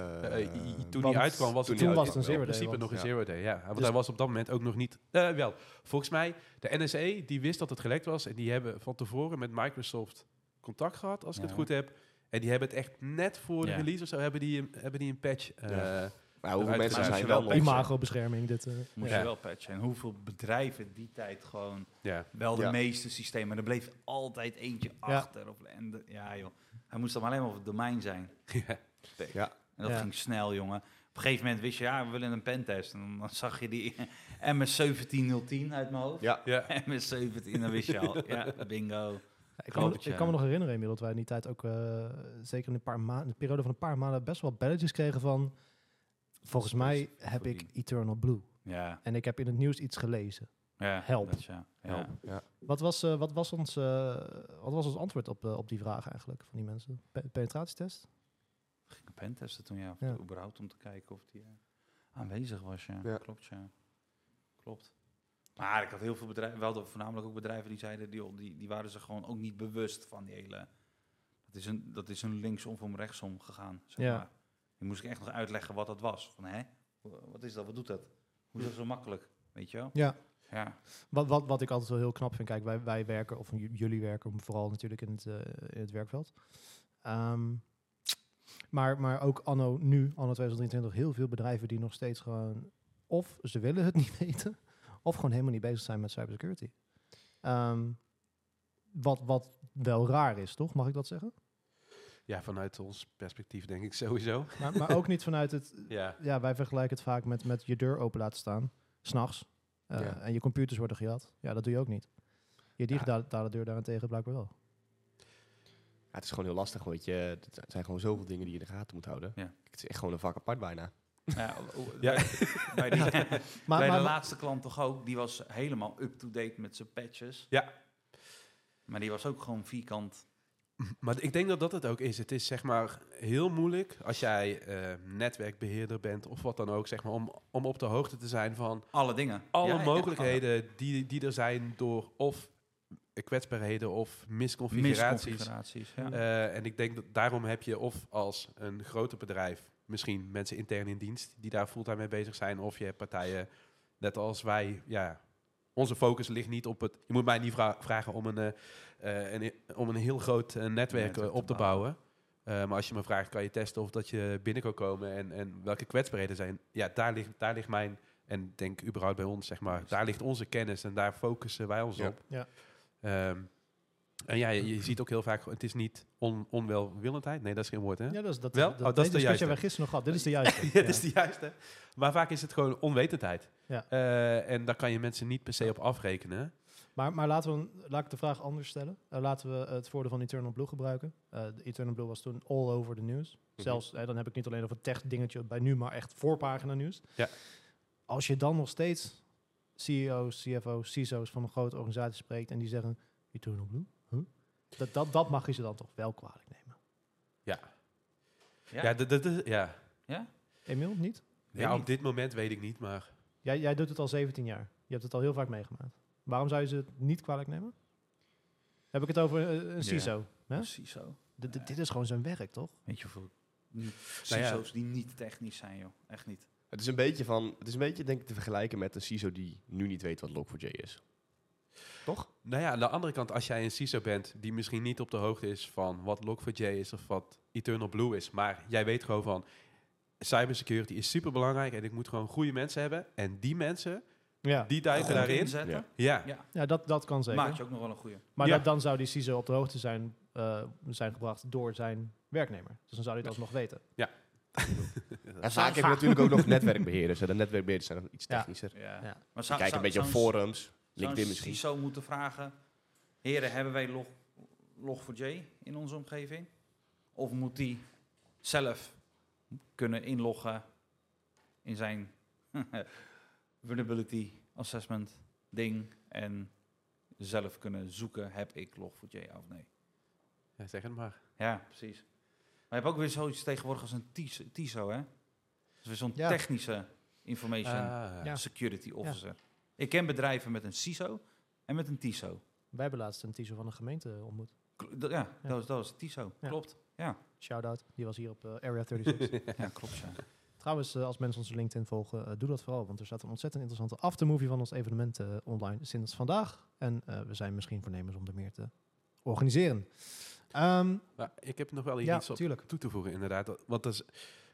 [SPEAKER 3] Eh, i- toen die uitkwam was
[SPEAKER 4] toen
[SPEAKER 3] het
[SPEAKER 1] was het een
[SPEAKER 3] in
[SPEAKER 1] zero day,
[SPEAKER 3] principe
[SPEAKER 1] want-
[SPEAKER 3] nog een
[SPEAKER 4] ja.
[SPEAKER 3] zero day. Ja, want
[SPEAKER 1] Dus-
[SPEAKER 3] hij was op dat moment ook nog niet. eh, wel, volgens mij de NSA die wist dat het gelekt was en die hebben van tevoren met Microsoft contact gehad, als ik het goed heb. En die hebben het echt net voor de release of zo hebben die een, hebben die een patch. eh,
[SPEAKER 4] Ja. Maar hoeveel mensen zijn
[SPEAKER 2] Wel.
[SPEAKER 1] Imago-bescherming, dit. eh.
[SPEAKER 2] Moest
[SPEAKER 3] Ja.
[SPEAKER 2] je wel patchen. En hoeveel bedrijven die tijd gewoon
[SPEAKER 3] ja.
[SPEAKER 2] wel de
[SPEAKER 4] Ja.
[SPEAKER 2] meeste systemen. Er bleef altijd eentje
[SPEAKER 1] Ja.
[SPEAKER 2] achter. Of, en de- ja, joh. Hij moest dan alleen maar op het domein zijn.
[SPEAKER 3] Ja.
[SPEAKER 2] En dat
[SPEAKER 1] Ja.
[SPEAKER 2] ging snel, jongen. Op een gegeven moment wist je, ja, we willen een pentest. En dan zag je die MS17010 uit mijn hoofd.
[SPEAKER 4] ja.
[SPEAKER 3] Ja.
[SPEAKER 2] MS17, dan wist je al. Ja, bingo.
[SPEAKER 1] Ik, kan me,
[SPEAKER 2] Klopt,
[SPEAKER 1] ik
[SPEAKER 2] ja.
[SPEAKER 1] kan me nog herinneren, dat wij in die tijd ook, eh, zeker in een, paar maanden, een periode van een paar maanden, best wel belletjes kregen van, volgens mij heb ik Eternal Blue.
[SPEAKER 2] Ja,
[SPEAKER 1] En ik heb in het nieuws iets gelezen.
[SPEAKER 2] ja.
[SPEAKER 1] Help.
[SPEAKER 2] is ja. Ja.
[SPEAKER 3] Help.
[SPEAKER 1] Wat was, eh, wat was, ons, eh, wat was ons antwoord op, op die vraag eigenlijk van die mensen? Pe- penetratietest?
[SPEAKER 2] Pentesten toen, ja. Of
[SPEAKER 1] Ja.
[SPEAKER 2] überhaupt om te kijken of die eh, aanwezig was, ja. Klopt, ja. Klopt. Maar ik had heel veel bedrijven, wel voornamelijk ook bedrijven die zeiden, die, die, die waren zich gewoon ook niet bewust van die hele... Dat is een, dat is een linksom of rechtsom gegaan, zeg
[SPEAKER 1] Ja.
[SPEAKER 2] maar. Die moest ik echt nog uitleggen wat dat was. Van, hè? Wat is dat? Wat doet dat? Hoe is dat zo makkelijk? Weet je wel?
[SPEAKER 1] Ja.
[SPEAKER 2] Ja.
[SPEAKER 1] Wat, wat, wat ik altijd wel heel knap vind, kijk, wij, wij werken, of jullie werken vooral natuurlijk in het, eh, in het werkveld. Ehm, maar, maar ook anno nu, anno 2023, heel veel bedrijven die nog steeds gewoon, of ze willen het niet weten, of gewoon helemaal niet bezig zijn met cybersecurity. Ehm, wat, wat wel raar is, toch? Mag ik dat zeggen?
[SPEAKER 3] ja, vanuit ons perspectief denk ik sowieso.
[SPEAKER 1] Maar, maar ook niet vanuit het,
[SPEAKER 3] Ja.
[SPEAKER 1] ja, wij vergelijken het vaak met, met je deur open laten staan, s'nachts, uh,
[SPEAKER 4] Ja.
[SPEAKER 1] en je computers worden gejat. Ja, dat doe je ook niet. Je digitale deur daarentegen blijkbaar wel.
[SPEAKER 4] Ja, het is gewoon heel lastig, weet je. Het zijn gewoon zoveel dingen die je in de gaten moet houden.
[SPEAKER 2] Ja.
[SPEAKER 4] Het is echt gewoon een vak apart bijna.
[SPEAKER 2] Ja,
[SPEAKER 3] Ja.
[SPEAKER 2] Bij, die,
[SPEAKER 1] Maar,
[SPEAKER 2] bij
[SPEAKER 1] maar-
[SPEAKER 2] de laatste klant toch ook, die was helemaal up-to-date met zijn patches.
[SPEAKER 3] Ja.
[SPEAKER 2] Maar die was ook gewoon vierkant.
[SPEAKER 3] Maar ik denk dat dat het ook is. Het is zeg maar heel moeilijk als jij eh, netwerkbeheerder bent of wat dan ook, zeg maar, om, om op de hoogte te zijn van
[SPEAKER 2] Alle dingen.
[SPEAKER 3] alle
[SPEAKER 2] Ja, ja,
[SPEAKER 3] mogelijkheden die, die er zijn door of kwetsbaarheden of misconfiguraties.
[SPEAKER 2] Misconfiguraties, ja.
[SPEAKER 3] Eh, en ik denk dat daarom heb je of als een groter bedrijf misschien mensen intern in dienst die daar fulltime mee bezig zijn, of je hebt partijen net als wij, ja, onze focus ligt niet op het. Je moet mij niet vra- vragen om een, eh, een, om een heel groot eh, netwerk
[SPEAKER 2] Netwerk
[SPEAKER 3] op
[SPEAKER 2] te
[SPEAKER 3] bouwen. Eh, maar als je me vraagt, kan je testen of dat je binnen kan komen en, en welke kwetsbaarheden zijn. Ja, daar ligt, daar ligt mijn, en denk überhaupt bij ons, zeg maar, daar ligt onze kennis en daar focussen wij ons
[SPEAKER 4] Ja.
[SPEAKER 3] op.
[SPEAKER 1] Ja.
[SPEAKER 3] Ehm, en ja, je, je ziet ook heel vaak, het is niet on, onwelwillendheid. Nee, dat is geen woord, hè?
[SPEAKER 1] Ja, dat is, dat,
[SPEAKER 3] Wel?
[SPEAKER 1] Dat,
[SPEAKER 3] Oh, dat is de
[SPEAKER 1] discussie
[SPEAKER 3] juiste.
[SPEAKER 1] gisteren nog gehad. Dit is de juiste.
[SPEAKER 3] ja, dat is de juiste. Maar vaak is het gewoon onwetendheid.
[SPEAKER 1] Ja.
[SPEAKER 3] Eh, en daar kan je mensen niet per se op afrekenen.
[SPEAKER 1] Maar, maar laten we, laat ik de vraag anders stellen. Eh, laten we het voordeel van Eternal Blue gebruiken. Eh, de Eternal Blue was toen all over the news. Zelfs, eh, dan heb ik niet alleen over het tech dingetje bij nu, maar echt voorpagina nieuws.
[SPEAKER 3] Ja.
[SPEAKER 1] Als je dan nog steeds CEO's, CFO's, CISO's van een grote organisatie spreekt en die zeggen Eternal Blue, huh? dat, dat, dat mag je ze dan toch wel kwalijk nemen.
[SPEAKER 3] Ja,
[SPEAKER 2] Ja?
[SPEAKER 3] ja, ja.
[SPEAKER 1] Emiel, niet?
[SPEAKER 2] Weet
[SPEAKER 3] ja
[SPEAKER 2] niet.
[SPEAKER 3] op dit moment weet ik niet, maar
[SPEAKER 1] Jij, jij doet het al 17 jaar. Je hebt het al heel vaak meegemaakt. Waarom zou je ze het niet kwalijk nemen? Heb ik het over eh, een
[SPEAKER 2] Ja.
[SPEAKER 1] CISO? hè?
[SPEAKER 2] Precies zo.
[SPEAKER 1] D- d- dit is gewoon zijn werk, toch?
[SPEAKER 2] Weet je hoeveel
[SPEAKER 3] Nou ja.
[SPEAKER 2] CISO's die niet technisch zijn, joh. Echt niet.
[SPEAKER 4] Het is een beetje van, het is een beetje denk ik te vergelijken met een CISO die nu niet weet wat Log4j is. Toch?
[SPEAKER 3] Nou ja, aan de andere kant, als jij een CISO bent die misschien niet op de hoogte is van wat Log4j is of wat Eternal Blue is, maar jij weet gewoon van cybersecurity is super belangrijk en ik moet gewoon goede mensen hebben. En die mensen,
[SPEAKER 1] Ja,
[SPEAKER 3] die duiken daarin.
[SPEAKER 2] inzetten.
[SPEAKER 4] Ja.
[SPEAKER 3] Ja,
[SPEAKER 2] Ja.
[SPEAKER 1] ja dat, dat kan zeker.
[SPEAKER 2] Maak je ook nog wel een goede.
[SPEAKER 1] Maar
[SPEAKER 3] Ja.
[SPEAKER 1] dat, dan zou die CISO op de hoogte zijn, eh, zijn gebracht door zijn werknemer. Dus dan zou hij dat alsnog weten.
[SPEAKER 4] En vaak heb je natuurlijk ook nog netwerkbeheerders. En de netwerkbeheerders zijn nog iets technischer.
[SPEAKER 2] Ja. Maar zou,
[SPEAKER 4] kijken een beetje op forums, LinkedIn misschien.
[SPEAKER 2] CISO moeten vragen... Heren, hebben wij log, log4j in onze omgeving? Of moet die zelf kunnen inloggen in zijn vulnerability assessment ding... en zelf kunnen zoeken, heb ik log4j ja of nee?
[SPEAKER 3] Ja, zeg het maar.
[SPEAKER 2] Ja, precies. Maar je hebt ook weer zoiets tegenwoordig als een TISO hè? Weer zo'n
[SPEAKER 1] Ja.
[SPEAKER 2] technische information
[SPEAKER 3] Ah,
[SPEAKER 1] Ja.
[SPEAKER 2] security officer. Ik ken bedrijven met een CISO en met een TISO.
[SPEAKER 1] Wij hebben laatst een CISO van een gemeente ontmoet.
[SPEAKER 2] Ja,
[SPEAKER 1] Ja.
[SPEAKER 2] Dat, was, dat was TISO.
[SPEAKER 1] Ja.
[SPEAKER 2] Klopt. Ja,
[SPEAKER 1] Shout-out. Die was hier op eh, Area 36.
[SPEAKER 2] ja klopt. Ja.
[SPEAKER 1] Trouwens, eh, als mensen onze LinkedIn volgen, eh, doe dat vooral. Want er staat een ontzettend interessante aftermovie van ons evenement eh, online sinds vandaag. En eh, we zijn misschien voornemens om er meer te organiseren. Ehm,
[SPEAKER 3] ik heb nog wel
[SPEAKER 1] ja,
[SPEAKER 3] iets op
[SPEAKER 1] tuurlijk.
[SPEAKER 3] toe te voegen, inderdaad. Want dat is,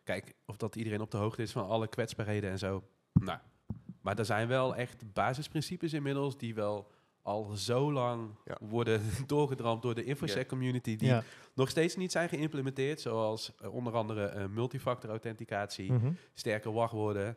[SPEAKER 3] kijk, of dat iedereen op de hoogte is van alle kwetsbaarheden en zo. Nou, maar er zijn wel echt basisprincipes inmiddels die wel al zo lang
[SPEAKER 4] Ja.
[SPEAKER 3] worden doorgedramd door de InfoSec-community, die
[SPEAKER 1] Ja.
[SPEAKER 3] nog steeds niet zijn geïmplementeerd. Zoals eh, onder andere eh, multifactor authenticatie,
[SPEAKER 1] Mhm.
[SPEAKER 3] sterke wachtwoorden.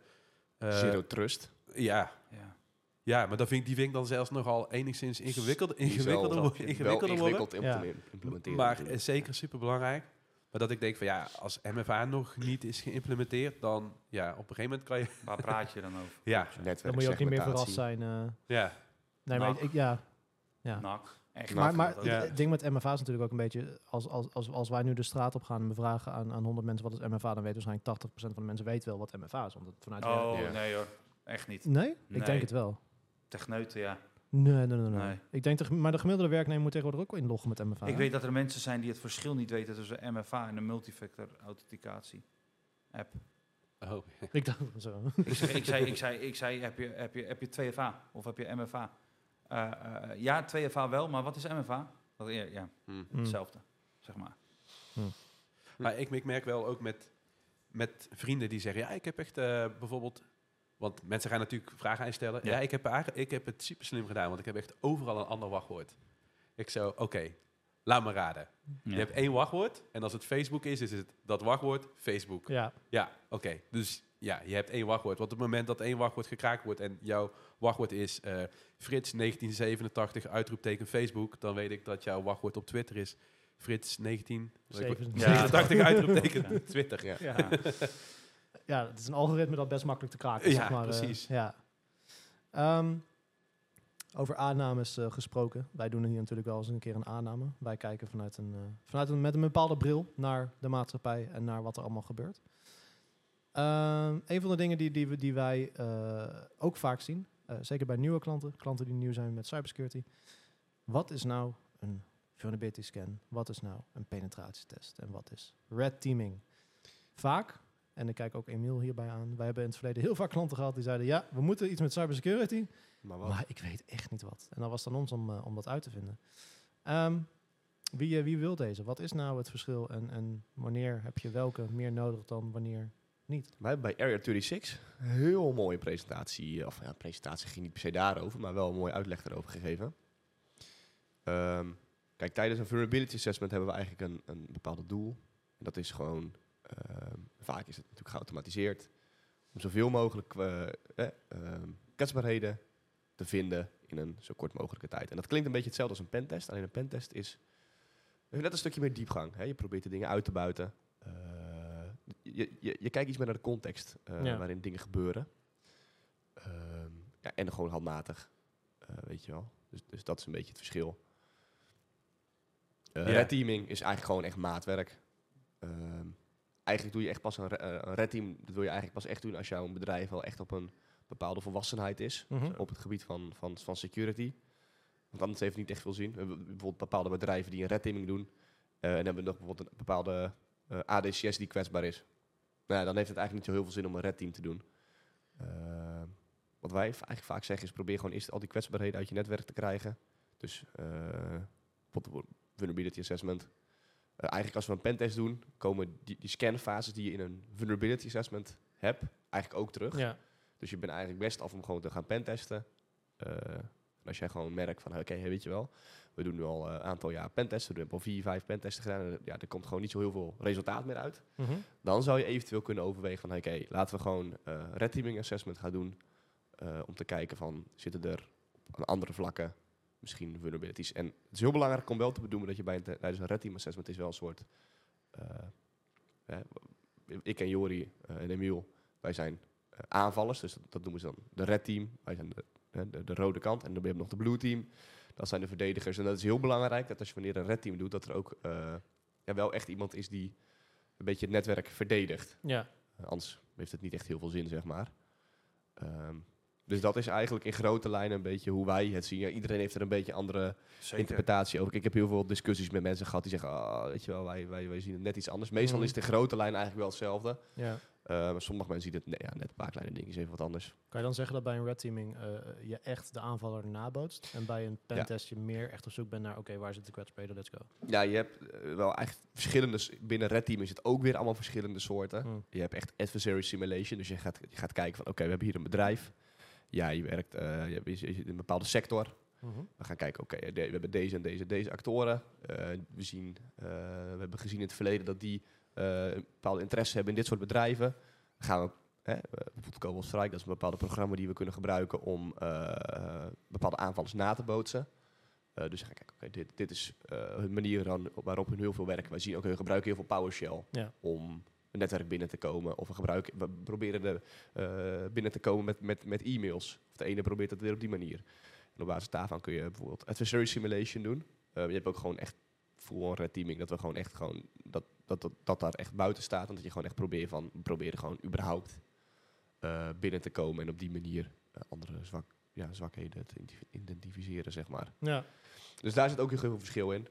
[SPEAKER 3] eh,
[SPEAKER 4] Zero Trust.
[SPEAKER 3] Ja,
[SPEAKER 2] Ja.
[SPEAKER 3] ja, maar dat vind, ik- die vind ik dan zelfs nogal enigszins ingewikkeld, ingewikkelder,
[SPEAKER 4] wel
[SPEAKER 3] ingewikkelder worden.
[SPEAKER 4] ingewikkeld implemen- implementeren.
[SPEAKER 3] Maar zeker super belangrijk. Maar dat ik denk van ja, als MFA nog niet is geïmplementeerd, dan ja, op een gegeven moment kan je.
[SPEAKER 2] Waar praat je dan over?
[SPEAKER 3] Ja.
[SPEAKER 4] Netwerk,
[SPEAKER 1] Dan moet je ook niet meer verrast zijn. eh.
[SPEAKER 3] Ja,
[SPEAKER 1] nee, maar ik, ik- ja. ja.
[SPEAKER 2] NAC. Echt.
[SPEAKER 1] Maar, maar.
[SPEAKER 3] Ja.
[SPEAKER 1] het ding met MFA is natuurlijk ook een beetje... Als, als, als, als wij nu de straat op gaan en we vragen aan, aan 100 mensen wat is MFA... dan weet waarschijnlijk 80% van de mensen weet wel wat MFA is. Want het vanuit
[SPEAKER 2] Oh,
[SPEAKER 4] Ja.
[SPEAKER 2] nee hoor. Echt niet.
[SPEAKER 1] Nee? Ik
[SPEAKER 2] Nee.
[SPEAKER 1] denk het wel.
[SPEAKER 2] Techneuten, ja.
[SPEAKER 1] Nee, nee, nee. nee.
[SPEAKER 2] Nee.
[SPEAKER 1] Ik denk de, gem- maar de gemiddelde werknemer moet tegenwoordig ook wel inloggen met MFA.
[SPEAKER 2] Ik
[SPEAKER 1] hè?
[SPEAKER 2] weet dat er mensen zijn die het verschil niet weten tussen MFA en een multifactor authenticatie app.
[SPEAKER 3] oh,
[SPEAKER 1] Ik dacht zo.
[SPEAKER 2] ik, zei, ik, zei, ik, zei, ik zei, heb je, heb, je, heb je 2FA of heb je MFA? Eh, eh, ja, 2FA wel, maar wat is MFA? Dat, ja, ja,
[SPEAKER 3] hm.
[SPEAKER 1] Mm.
[SPEAKER 2] hetzelfde, zeg maar.
[SPEAKER 3] Maar ik, ik merk wel ook met, met vrienden die zeggen, ja, ik heb echt eh, bijvoorbeeld, want mensen gaan natuurlijk vragen aan je stellen. Ja,
[SPEAKER 2] Ja.
[SPEAKER 3] ik, heb ik heb het super slim gedaan, want ik heb echt overal een ander wachtwoord. Ik zo, oké, laat me raden.
[SPEAKER 2] Ja.
[SPEAKER 3] Je hebt één wachtwoord en als het Facebook is, is het dat wachtwoord Facebook.
[SPEAKER 1] Ja,
[SPEAKER 3] Ja, oké. Dus ja, je hebt één wachtwoord. Want op het moment dat één wachtwoord gekraakt wordt en jouw wachtwoord is eh, Frits 1987 uitroepteken Facebook, dan weet ik dat jouw wachtwoord op Twitter is Frits 1987
[SPEAKER 2] Ja.
[SPEAKER 3] uitroepteken Twitter.
[SPEAKER 4] Ja.
[SPEAKER 1] ja. Het is een algoritme dat best makkelijk te kraken is.
[SPEAKER 3] Ja,
[SPEAKER 1] zeg maar, eh,
[SPEAKER 3] precies.
[SPEAKER 1] ja. Ehm, over aannames eh, gesproken. Wij doen hier natuurlijk wel eens een keer een aanname. Wij kijken vanuit een, eh, vanuit een, met een bepaalde bril naar de maatschappij en naar wat er allemaal gebeurt. Ehm, een van de dingen die, die, we, die wij ook vaak zien, zeker bij nieuwe klanten, klanten die nieuw zijn met cybersecurity. Wat is nou een vulnerability scan? Wat is nou een penetratietest? En wat is red teaming? Vaak, en ik kijk ook Emiel hierbij aan, wij hebben in het verleden heel vaak klanten gehad die zeiden, ja, we moeten iets met cybersecurity,
[SPEAKER 4] Maar wat?
[SPEAKER 1] maar ik weet echt niet wat. En dan was het aan ons om, eh, om dat uit te vinden. Ehm, wie, eh, wie wil deze? Wat is nou het verschil en, en wanneer heb je welke meer nodig dan wanneer niet?
[SPEAKER 4] Wij hebben bij Area 36 een heel mooie presentatie, of ja, presentatie ging niet per se daarover, maar wel een mooie uitleg erover gegeven. Ehm, kijk, tijdens een vulnerability assessment hebben we eigenlijk een, een bepaalde doel. En dat is gewoon, vaak is het natuurlijk geautomatiseerd, om zoveel mogelijk eh, eh, ehm, kwetsbaarheden te vinden in een zo kort mogelijke tijd. En dat klinkt een beetje hetzelfde als een pentest. Alleen een pentest is net een stukje meer diepgang. Hè? Je probeert de dingen uit te buiten. Eh, je, je, je kijkt iets meer naar de context eh,
[SPEAKER 1] Ja.
[SPEAKER 4] waarin dingen gebeuren. Ehm, ja, en gewoon handmatig, eh, weet je wel. Dus, dus dat is een beetje het verschil.
[SPEAKER 3] Ja.
[SPEAKER 4] Red teaming is eigenlijk gewoon echt maatwerk. Eigenlijk doe je echt pas een, eh, een red team, dat wil je eigenlijk pas echt doen als jouw bedrijf wel echt op een bepaalde volwassenheid is.
[SPEAKER 1] Mhm.
[SPEAKER 4] Op het gebied van, van, van security. Want anders heeft het niet echt veel zin. We hebben bijvoorbeeld bepaalde bedrijven die een red teaming doen. eh, en hebben we nog bijvoorbeeld een bepaalde eh, ADCS die kwetsbaar is. Nou, ja, dan heeft het eigenlijk niet zo heel veel zin om een red team te doen. Wat wij eigenlijk vaak zeggen is probeer gewoon eerst al die kwetsbaarheden uit je netwerk te krijgen. Dus vulnerability assessment. Eh, eigenlijk als we een pentest doen, komen die, die scanfases die je in een vulnerability assessment hebt, eigenlijk ook terug.
[SPEAKER 1] Ja.
[SPEAKER 4] Dus je bent eigenlijk best af om gewoon te gaan pentesten. Eh, en als jij gewoon merkt van, oké, weet je wel, we doen nu al eh, een aantal jaar pentesten, we hebben al vier, vijf pentesten gedaan, en ja, er komt gewoon niet zo heel veel resultaat meer uit.
[SPEAKER 1] Mhm.
[SPEAKER 4] Dan zou je eventueel kunnen overwegen van, oké, laten we gewoon eh red teaming assessment gaan doen, om te kijken van, zitten er op andere vlakken misschien vulnerabilities. En het is heel belangrijk om wel te bedoelen dat je bij een, tijdens een red team assessment is wel een soort, eh, ik en Jori eh, en Emiel, wij zijn eh, aanvallers, dus dat, dat noemen ze dan de red team. Wij zijn de, de, de rode kant en dan heb je nog de blue team. Dat zijn de verdedigers. En dat is heel belangrijk dat als je wanneer een red team doet, dat er ook ja, wel echt iemand is die een beetje het netwerk verdedigt.
[SPEAKER 1] Ja.
[SPEAKER 4] Anders heeft het niet echt heel veel zin, zeg maar. Ehm, dus dat is eigenlijk in grote lijnen een beetje hoe wij het zien. Ja, iedereen heeft er een beetje andere
[SPEAKER 2] Zeker.
[SPEAKER 4] interpretatie over. Ik heb heel veel discussies met mensen gehad die zeggen, ah, weet je wel, wij, wij, wij zien het net iets anders. Meestal
[SPEAKER 1] Mhm.
[SPEAKER 4] is het in grote lijn eigenlijk wel hetzelfde.
[SPEAKER 1] ja.
[SPEAKER 4] Eh, maar sommige mensen zien het nee, ja, net een paar kleine dingetjes even wat anders.
[SPEAKER 1] Kan je dan zeggen dat bij een red teaming eh, je echt de aanvaller nabootst en bij een pentest je meer echt op zoek bent naar, oké, waar zit de kwetsbaarheden, let's go.
[SPEAKER 4] Ja, je hebt eh, wel echt verschillende, binnen Red Team is het ook weer allemaal verschillende soorten.
[SPEAKER 1] Hm.
[SPEAKER 4] Je hebt echt adversary simulation, dus je gaat, je gaat kijken van, oké, we hebben hier een bedrijf. Ja, je werkt eh, je hebt, je zit in een bepaalde sector.
[SPEAKER 1] Mhm.
[SPEAKER 4] We gaan kijken, oké, we hebben deze en deze en deze actoren. Eh, we, zien, eh, we hebben gezien in het verleden dat die een bepaalde interesse hebben in dit soort bedrijven. Dan gaan we, hè, bijvoorbeeld Cobalt Strike, dat is een bepaalde programma die we kunnen gebruiken om bepaalde aanvallers na te bootsen. Eh, dus we gaan kijken, oké, dit, dit is eh hun manier dan, waarop hun heel veel werken. Wij zien, oké, we gebruiken heel veel PowerShell
[SPEAKER 1] Ja.
[SPEAKER 4] om netwerk binnen te komen. Of we, gebruiken, we proberen de, eh, binnen te komen met, met, met e-mails. Of de ene probeert het weer op die manier. En op basis daarvan kun je bijvoorbeeld adversary simulation doen. Eh, je hebt ook gewoon echt full-on red teaming. Dat we gewoon echt gewoon dat, dat, dat, dat daar echt buiten staat. En dat je gewoon echt probeert van proberen gewoon überhaupt eh, binnen te komen. En op die manier andere zwak, ja, zwakheden te identif- identificeren, zeg maar.
[SPEAKER 1] Ja.
[SPEAKER 4] Dus daar zit ook heel veel verschil in.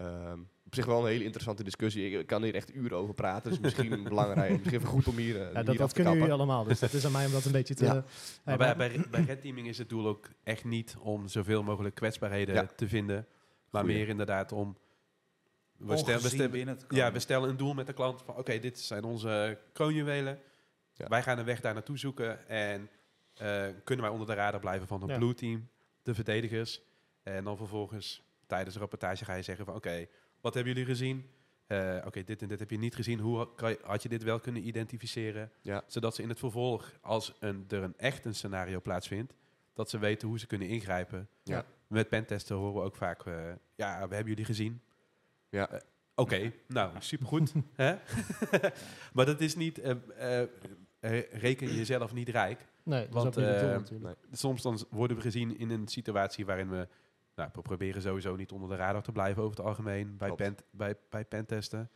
[SPEAKER 4] Ehm, op zich wel een hele interessante discussie. Ik kan hier echt uren over praten. Dus misschien belangrijk, misschien even goed om hier, eh,
[SPEAKER 1] Ja,
[SPEAKER 4] hier
[SPEAKER 1] dat
[SPEAKER 4] te
[SPEAKER 1] kunnen jullie allemaal, dus dat is aan mij om dat een beetje te...
[SPEAKER 4] Ja.
[SPEAKER 1] Hey,
[SPEAKER 3] Maar bij, bij, teaming is het doel ook echt niet om zoveel mogelijk kwetsbaarheden
[SPEAKER 4] Ja.
[SPEAKER 3] te vinden. Maar
[SPEAKER 4] Goeie.
[SPEAKER 3] meer inderdaad om... We, stel, we,
[SPEAKER 2] Ongezien
[SPEAKER 3] stel-
[SPEAKER 2] binnen te
[SPEAKER 3] ja, we stellen een doel met de klant van... Oké, dit zijn onze kroonjuwelen.
[SPEAKER 4] Ja.
[SPEAKER 3] Wij gaan een weg daar naartoe zoeken. En eh, kunnen wij onder de radar blijven van het
[SPEAKER 1] Ja.
[SPEAKER 3] blue team, de verdedigers. En dan vervolgens tijdens de rapportage ga je zeggen van... Oké, wat hebben jullie gezien? Eh, Oké, dit en dit heb je niet gezien. Hoe ha- kan je- had je dit wel kunnen identificeren?
[SPEAKER 4] Ja.
[SPEAKER 3] Zodat ze in het vervolg, als een, er een echt een scenario plaatsvindt... dat ze weten hoe ze kunnen ingrijpen.
[SPEAKER 4] Ja.
[SPEAKER 3] Met pentesten horen we ook vaak... eh, ja, we hebben jullie gezien.
[SPEAKER 4] Ja.
[SPEAKER 3] Eh, Oké, nou, supergoed. hè? maar dat is niet... eh, eh, eh, reken jezelf niet rijk.
[SPEAKER 1] nee, dat is
[SPEAKER 3] want,
[SPEAKER 1] ook niet het doel
[SPEAKER 3] eh,
[SPEAKER 1] natuurlijk.
[SPEAKER 3] Soms dan worden we gezien in een situatie waarin we... Nou, we proberen sowieso niet onder de radar te blijven over het algemeen bij,
[SPEAKER 4] Klopt.
[SPEAKER 3] pen, bij, bij pentesten.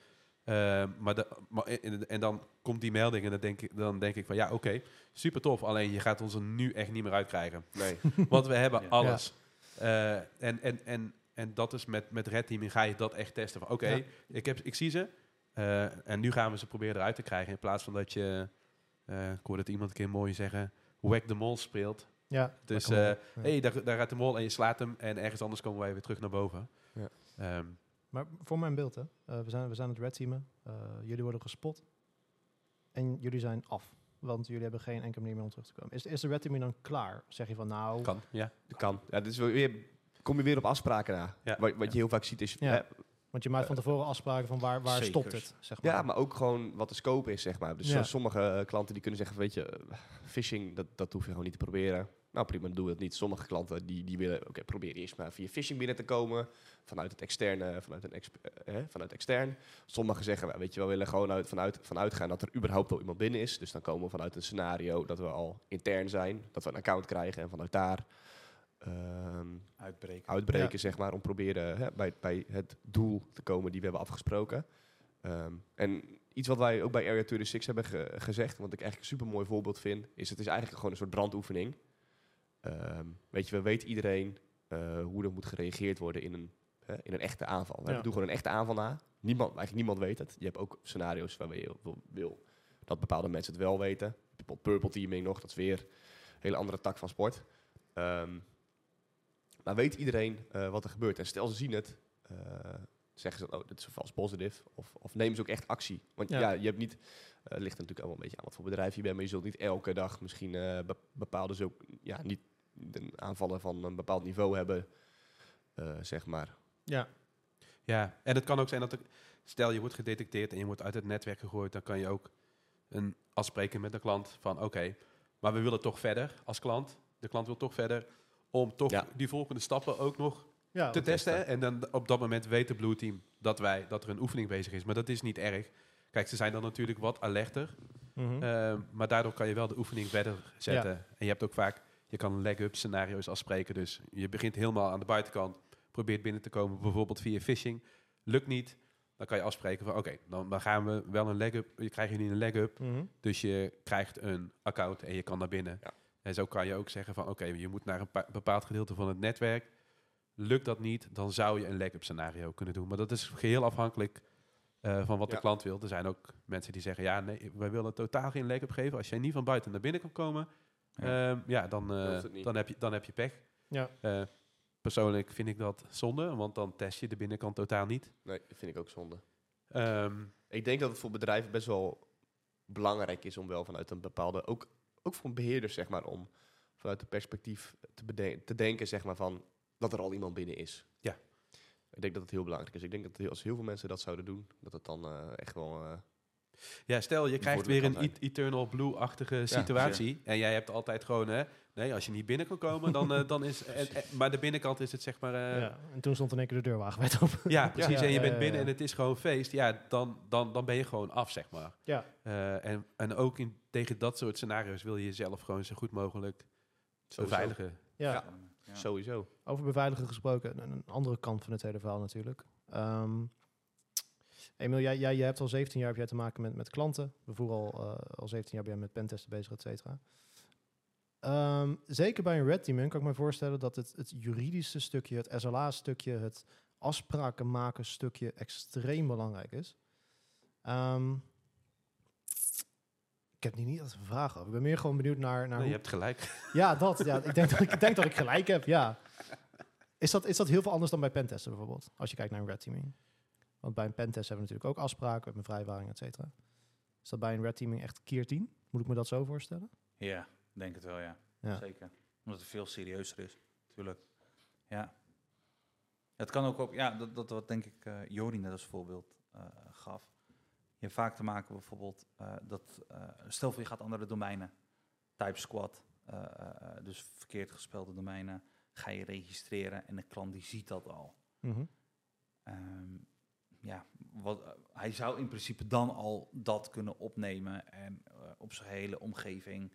[SPEAKER 3] Ehm, maar de, maar en, en dan komt die melding en dan denk ik, dan denk ik van ja, oké, super tof. Alleen je gaat ons er nu echt niet meer uitkrijgen.
[SPEAKER 4] Nee.
[SPEAKER 3] Want we hebben
[SPEAKER 2] Ja.
[SPEAKER 3] alles. Eh, en, en, en, en dat is met, met Red Teaming ga je dat echt testen. Van oké,
[SPEAKER 1] Ja.
[SPEAKER 3] ik, heb, ik zie ze. eh, en nu gaan we ze proberen eruit te krijgen. In plaats van dat je, eh ik hoorde het iemand een keer mooi zeggen, whack the mol speelt.
[SPEAKER 1] Ja,
[SPEAKER 3] Dus eh,
[SPEAKER 1] Ja.
[SPEAKER 3] hey, daar, daar gaat de mol en je slaat hem. En ergens anders komen wij weer terug naar boven.
[SPEAKER 4] Ja.
[SPEAKER 3] Ehm,
[SPEAKER 1] Maar voor mijn beeld, hè. Eh, we, zijn, we zijn het red teamen. Eh, jullie worden gespot. En jullie zijn af. Want jullie hebben geen enkele manier meer om terug te komen. Is, is de red teaming dan klaar? Zeg je van nou...
[SPEAKER 3] kan, ja.
[SPEAKER 4] Kan. Ja, dit is wel weer, kom je weer op afspraken na.
[SPEAKER 3] Ja.
[SPEAKER 4] Wat, wat je heel vaak ziet is...
[SPEAKER 1] Ja.
[SPEAKER 4] hè,
[SPEAKER 1] Want je maakt van tevoren afspraken van waar, waar
[SPEAKER 2] Zekers.
[SPEAKER 1] stopt het, zeg maar.
[SPEAKER 4] ja, maar ook gewoon wat de scope is, zeg maar. Dus
[SPEAKER 1] Ja.
[SPEAKER 4] sommige klanten die kunnen zeggen, weet je, phishing, dat, dat hoef je gewoon niet te proberen. Nou prima, dan doen we het niet. Sommige klanten die, die willen, oké, probeer eerst maar via phishing binnen te komen. Vanuit het externe, vanuit, een exp- eh, vanuit extern. Sommigen zeggen, "Nou, weet je wel, we willen gewoon uit, vanuit, vanuit gaan dat er überhaupt al iemand binnen is. Dus dan komen we vanuit een scenario dat we al intern zijn. Dat we een account krijgen en vanuit daar ehm,
[SPEAKER 2] Uitbreken.
[SPEAKER 4] uitbreken,
[SPEAKER 1] Ja.
[SPEAKER 4] zeg maar, om proberen hè, bij, bij het doel te komen die we hebben afgesproken. Ehm, en iets wat wij ook bij Area 26 hebben ge- gezegd, wat ik eigenlijk een super mooi voorbeeld vind, is het is eigenlijk gewoon een soort brandoefening. Ehm, weet je, we weten iedereen eh, hoe er moet gereageerd worden in een, hè, in een echte aanval. We
[SPEAKER 1] Ja.
[SPEAKER 4] doen gewoon een echte aanval na. Niemand, eigenlijk niemand weet het. Je hebt ook scenario's waarbij je wil, wil dat bepaalde mensen het wel weten. Bijvoorbeeld purple teaming nog, dat is weer een hele andere tak van sport. Ehm, maar weet iedereen eh, wat er gebeurt? En stel ze zien het, eh, zeggen ze, oh, dit is een vals positief. Of, of nemen ze ook echt actie. Want
[SPEAKER 1] Ja.
[SPEAKER 4] ja, je hebt niet, het ligt natuurlijk allemaal een beetje aan wat voor bedrijf je bent, maar je zult niet elke dag misschien be- bepaalde zo, ja, niet de aanvallen van een bepaald niveau hebben, eh, zeg maar.
[SPEAKER 1] Ja,
[SPEAKER 3] Ja, en het kan ook zijn dat er, stel je wordt gedetecteerd en je wordt uit het netwerk gegooid, dan kan je ook een afspreken met de klant van oké, maar we willen toch verder als klant. De klant wil toch verder om toch
[SPEAKER 4] Ja.
[SPEAKER 3] die volgende stappen ook nog
[SPEAKER 1] ja
[SPEAKER 3] te testen. En dan op dat moment weet de Blue Team dat, wij, dat er een oefening bezig is. Maar dat is niet erg. Kijk, ze zijn dan natuurlijk wat alerter.
[SPEAKER 1] Mhm.
[SPEAKER 3] Ehm, maar daardoor kan je wel de oefening verder zetten. En je hebt ook vaak, je kan leg-up scenario's afspreken. Dus je begint helemaal aan de buitenkant, probeert binnen te komen, bijvoorbeeld via phishing. Lukt niet, dan kan je afspreken van oké, dan, dan gaan we wel een leg-up, je krijgt nu een leg-up.
[SPEAKER 1] Mhm.
[SPEAKER 3] Dus je krijgt een account en je kan naar binnen.
[SPEAKER 4] Ja.
[SPEAKER 3] En zo kan je ook zeggen van oké, je moet naar een pa- bepaald gedeelte van het netwerk. Lukt dat niet, dan zou je een leg-up scenario kunnen doen. Maar dat is geheel afhankelijk eh, van wat de klant wil. Er zijn ook mensen die zeggen, ja, nee, wij willen totaal geen leg-up geven. Als jij niet van buiten naar binnen kan komen,
[SPEAKER 2] Ja.
[SPEAKER 3] ja, ja dan, eh,
[SPEAKER 4] Dan
[SPEAKER 3] heb je, dan heb je pech.
[SPEAKER 1] Ja.
[SPEAKER 3] Eh, persoonlijk vind ik dat zonde, want dan test je de binnenkant totaal niet.
[SPEAKER 4] Nee, dat vind ik ook zonde.
[SPEAKER 3] Ehm,
[SPEAKER 4] Ik denk dat het voor bedrijven best wel belangrijk is om wel vanuit een bepaalde, ook, ook voor een beheerder zeg maar, om vanuit het perspectief te, beden- te denken zeg maar van dat er al iemand binnen is.
[SPEAKER 3] Ja.
[SPEAKER 4] Ik denk dat het heel belangrijk is. Ik denk dat heel- als heel veel mensen dat zouden doen, dat het dan eh, echt wel. eh,
[SPEAKER 3] Ja, stel je krijgt weer een Eternal Blue-achtige situatie. En jij hebt altijd gewoon, hè, nee, als je niet binnen kan komen, dan, eh, dan is. En, en- maar de binnenkant is het zeg maar. eh, ja.
[SPEAKER 1] En toen stond in één keer de deurwagen wijd open.
[SPEAKER 3] precies.
[SPEAKER 1] Ja,
[SPEAKER 3] en je bent
[SPEAKER 1] ja,
[SPEAKER 3] binnen
[SPEAKER 1] ja.
[SPEAKER 3] en het is gewoon feest. Ja, dan, dan, dan ben je gewoon af, zeg maar.
[SPEAKER 1] Ja.
[SPEAKER 3] Eh, en, en ook in, tegen dat soort scenario's wil je jezelf gewoon zo goed mogelijk
[SPEAKER 4] Sowieso.
[SPEAKER 3] beveiligen.
[SPEAKER 1] Ja.
[SPEAKER 4] Ja.
[SPEAKER 2] Ja.
[SPEAKER 4] Sowieso.
[SPEAKER 1] Over beveiligen gesproken, een, een andere kant van het hele verhaal natuurlijk. Ehm Emiel, jij, jij, jij hebt al 17 jaar heb jij te maken met, met klanten. We voeren al, eh, al 17 jaar ben jij met pentesten bezig, et cetera. Ehm, zeker bij een red team kan ik me voorstellen dat het, het juridische stukje, het SLA-stukje, het afspraken maken stukje extreem belangrijk is. Ehm, ik heb hier niet echt een vraag over. Ik ben meer gewoon benieuwd naar, naar
[SPEAKER 3] Nee, je hebt gelijk.
[SPEAKER 1] ja, dat. Ja, ik, denk dat ik, ik denk dat ik gelijk heb, ja. Is dat, is dat heel veel anders dan bij pentesten bijvoorbeeld? Als je kijkt naar een red teaming. Want bij een pentest hebben we natuurlijk ook afspraken, hebben een vrijwaring, et cetera. Is dat bij een red teaming echt keer 10? Moet ik me dat zo voorstellen?
[SPEAKER 2] Ja, denk het wel, ja.
[SPEAKER 1] Ja.
[SPEAKER 2] Zeker. Omdat het veel serieuzer is, natuurlijk. Ja. Het kan ook op, ja, dat, dat wat denk ik eh Jori net als voorbeeld eh, gaf. Je hebt vaak te maken bijvoorbeeld eh, dat, stel voor je gaat andere domeinen, type squad, eh, dus verkeerd gespelde domeinen, ga je registreren en de klant die ziet dat al.
[SPEAKER 1] Mhm.
[SPEAKER 2] Ehm, ja, wat, eh, hij zou in principe dan al dat kunnen opnemen en eh, op zijn hele omgeving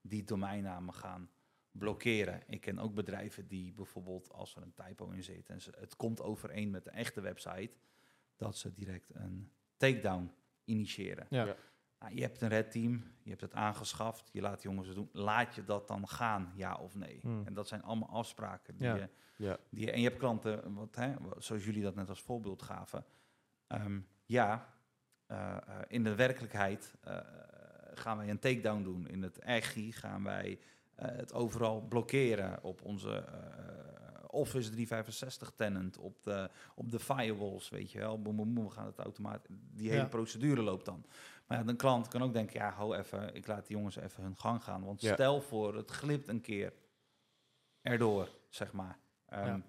[SPEAKER 2] die domeinnamen gaan blokkeren. Ik ken ook bedrijven die bijvoorbeeld als er een typo in zit en ze, het komt overeen met de echte website, dat ze direct een takedown initiëren.
[SPEAKER 1] Ja.
[SPEAKER 4] Ja.
[SPEAKER 2] Nou, je hebt een red team, je hebt het aangeschaft, je laat jongens het doen. Laat je dat dan gaan, ja of nee?
[SPEAKER 1] Hmm.
[SPEAKER 2] En dat zijn allemaal afspraken die
[SPEAKER 1] Ja.
[SPEAKER 2] je
[SPEAKER 4] Ja.
[SPEAKER 2] die, en je hebt klanten, wat, hè, wat- zoals jullie dat net als voorbeeld gaven. Ehm, ja, eh, eh, in de werkelijkheid eh, gaan wij een takedown doen. In het EGI gaan wij het overal blokkeren op onze Office 365 tenant, op de, op de firewalls, weet je wel. Boem, boem, boem, we gaan het automatisch. Die hele
[SPEAKER 1] Ja.
[SPEAKER 2] procedure loopt dan. Maar ja, een klant kan ook denken, ja, hou even, ik laat die jongens even hun gang gaan. Want
[SPEAKER 4] Ja.
[SPEAKER 2] stel voor, het glipt een keer erdoor, zeg maar. Ehm,
[SPEAKER 1] Ja.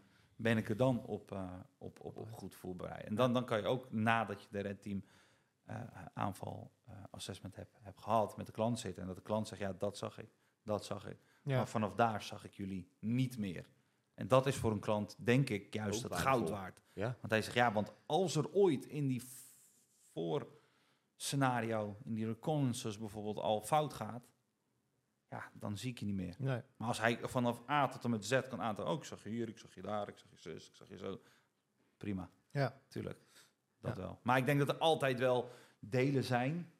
[SPEAKER 2] Ben ik er dan op, eh, op, op, op goed voorbereid? En dan, dan kan je ook, nadat je de red team eh, aanval eh, assessment hebt, hebt gehad, met de klant zitten. En dat de klant zegt, ja, dat zag ik, dat zag ik.
[SPEAKER 1] Ja.
[SPEAKER 2] Maar vanaf daar zag ik jullie niet meer. En dat is voor een klant, denk ik, juist het goud waard.
[SPEAKER 4] Ja.
[SPEAKER 2] Want hij zegt, ja, want als er ooit in die voor scenario, in die reconnaissance bijvoorbeeld, al fout gaat, ja, dan zie ik je niet meer.
[SPEAKER 1] Nee.
[SPEAKER 2] Maar als hij vanaf A tot en met Z kan aantonen, oh, ik zag je hier, ik zag je daar, ik zag je zus, ik zag je zo. Prima,
[SPEAKER 1] Ja.
[SPEAKER 2] tuurlijk. Dat
[SPEAKER 1] Ja.
[SPEAKER 2] wel. Maar ik denk dat er altijd wel delen zijn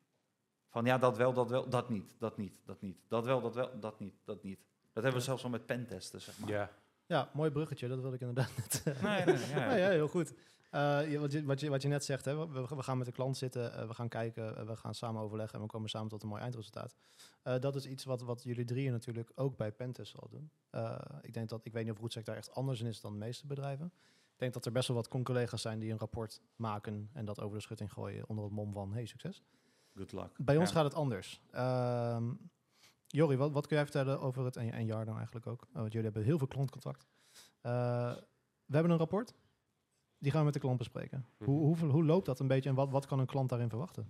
[SPEAKER 2] van ja, dat wel, dat wel, dat niet, dat niet, dat niet. Dat wel, dat wel, dat niet, dat niet. Dat hebben we zelfs al met pentesten, zeg maar.
[SPEAKER 3] Ja,
[SPEAKER 1] ja, mooi bruggetje. Dat wil ik inderdaad net.
[SPEAKER 2] Nee, nee, ja.
[SPEAKER 1] Ja, heel goed. Eh, wat, je, wat, je, wat je net zegt, hè, we, we gaan met de klant zitten, eh, we gaan kijken, eh, we gaan samen overleggen en we komen samen tot een mooi eindresultaat. Eh, dat is iets wat, wat jullie drieën natuurlijk ook bij Pentest zal doen. Eh, ik denk dat, ik weet niet of Roetsec daar echt anders in is dan de meeste bedrijven. Ik denk dat er best wel wat con-collega's zijn die een rapport maken en dat over de schutting gooien onder het mom van hey, succes.
[SPEAKER 2] Good luck.
[SPEAKER 1] Bij ons
[SPEAKER 2] Ja.
[SPEAKER 1] gaat het anders. Ehm Jori, wat, wat kun jij vertellen over het, en, en Jarno eigenlijk ook, Oh, want jullie hebben heel veel klantcontact. Eh, we hebben een rapport, die gaan we met de klant bespreken.
[SPEAKER 4] Mhm.
[SPEAKER 1] Hoe, hoe, hoe loopt dat een beetje en wat, wat kan een klant daarin verwachten?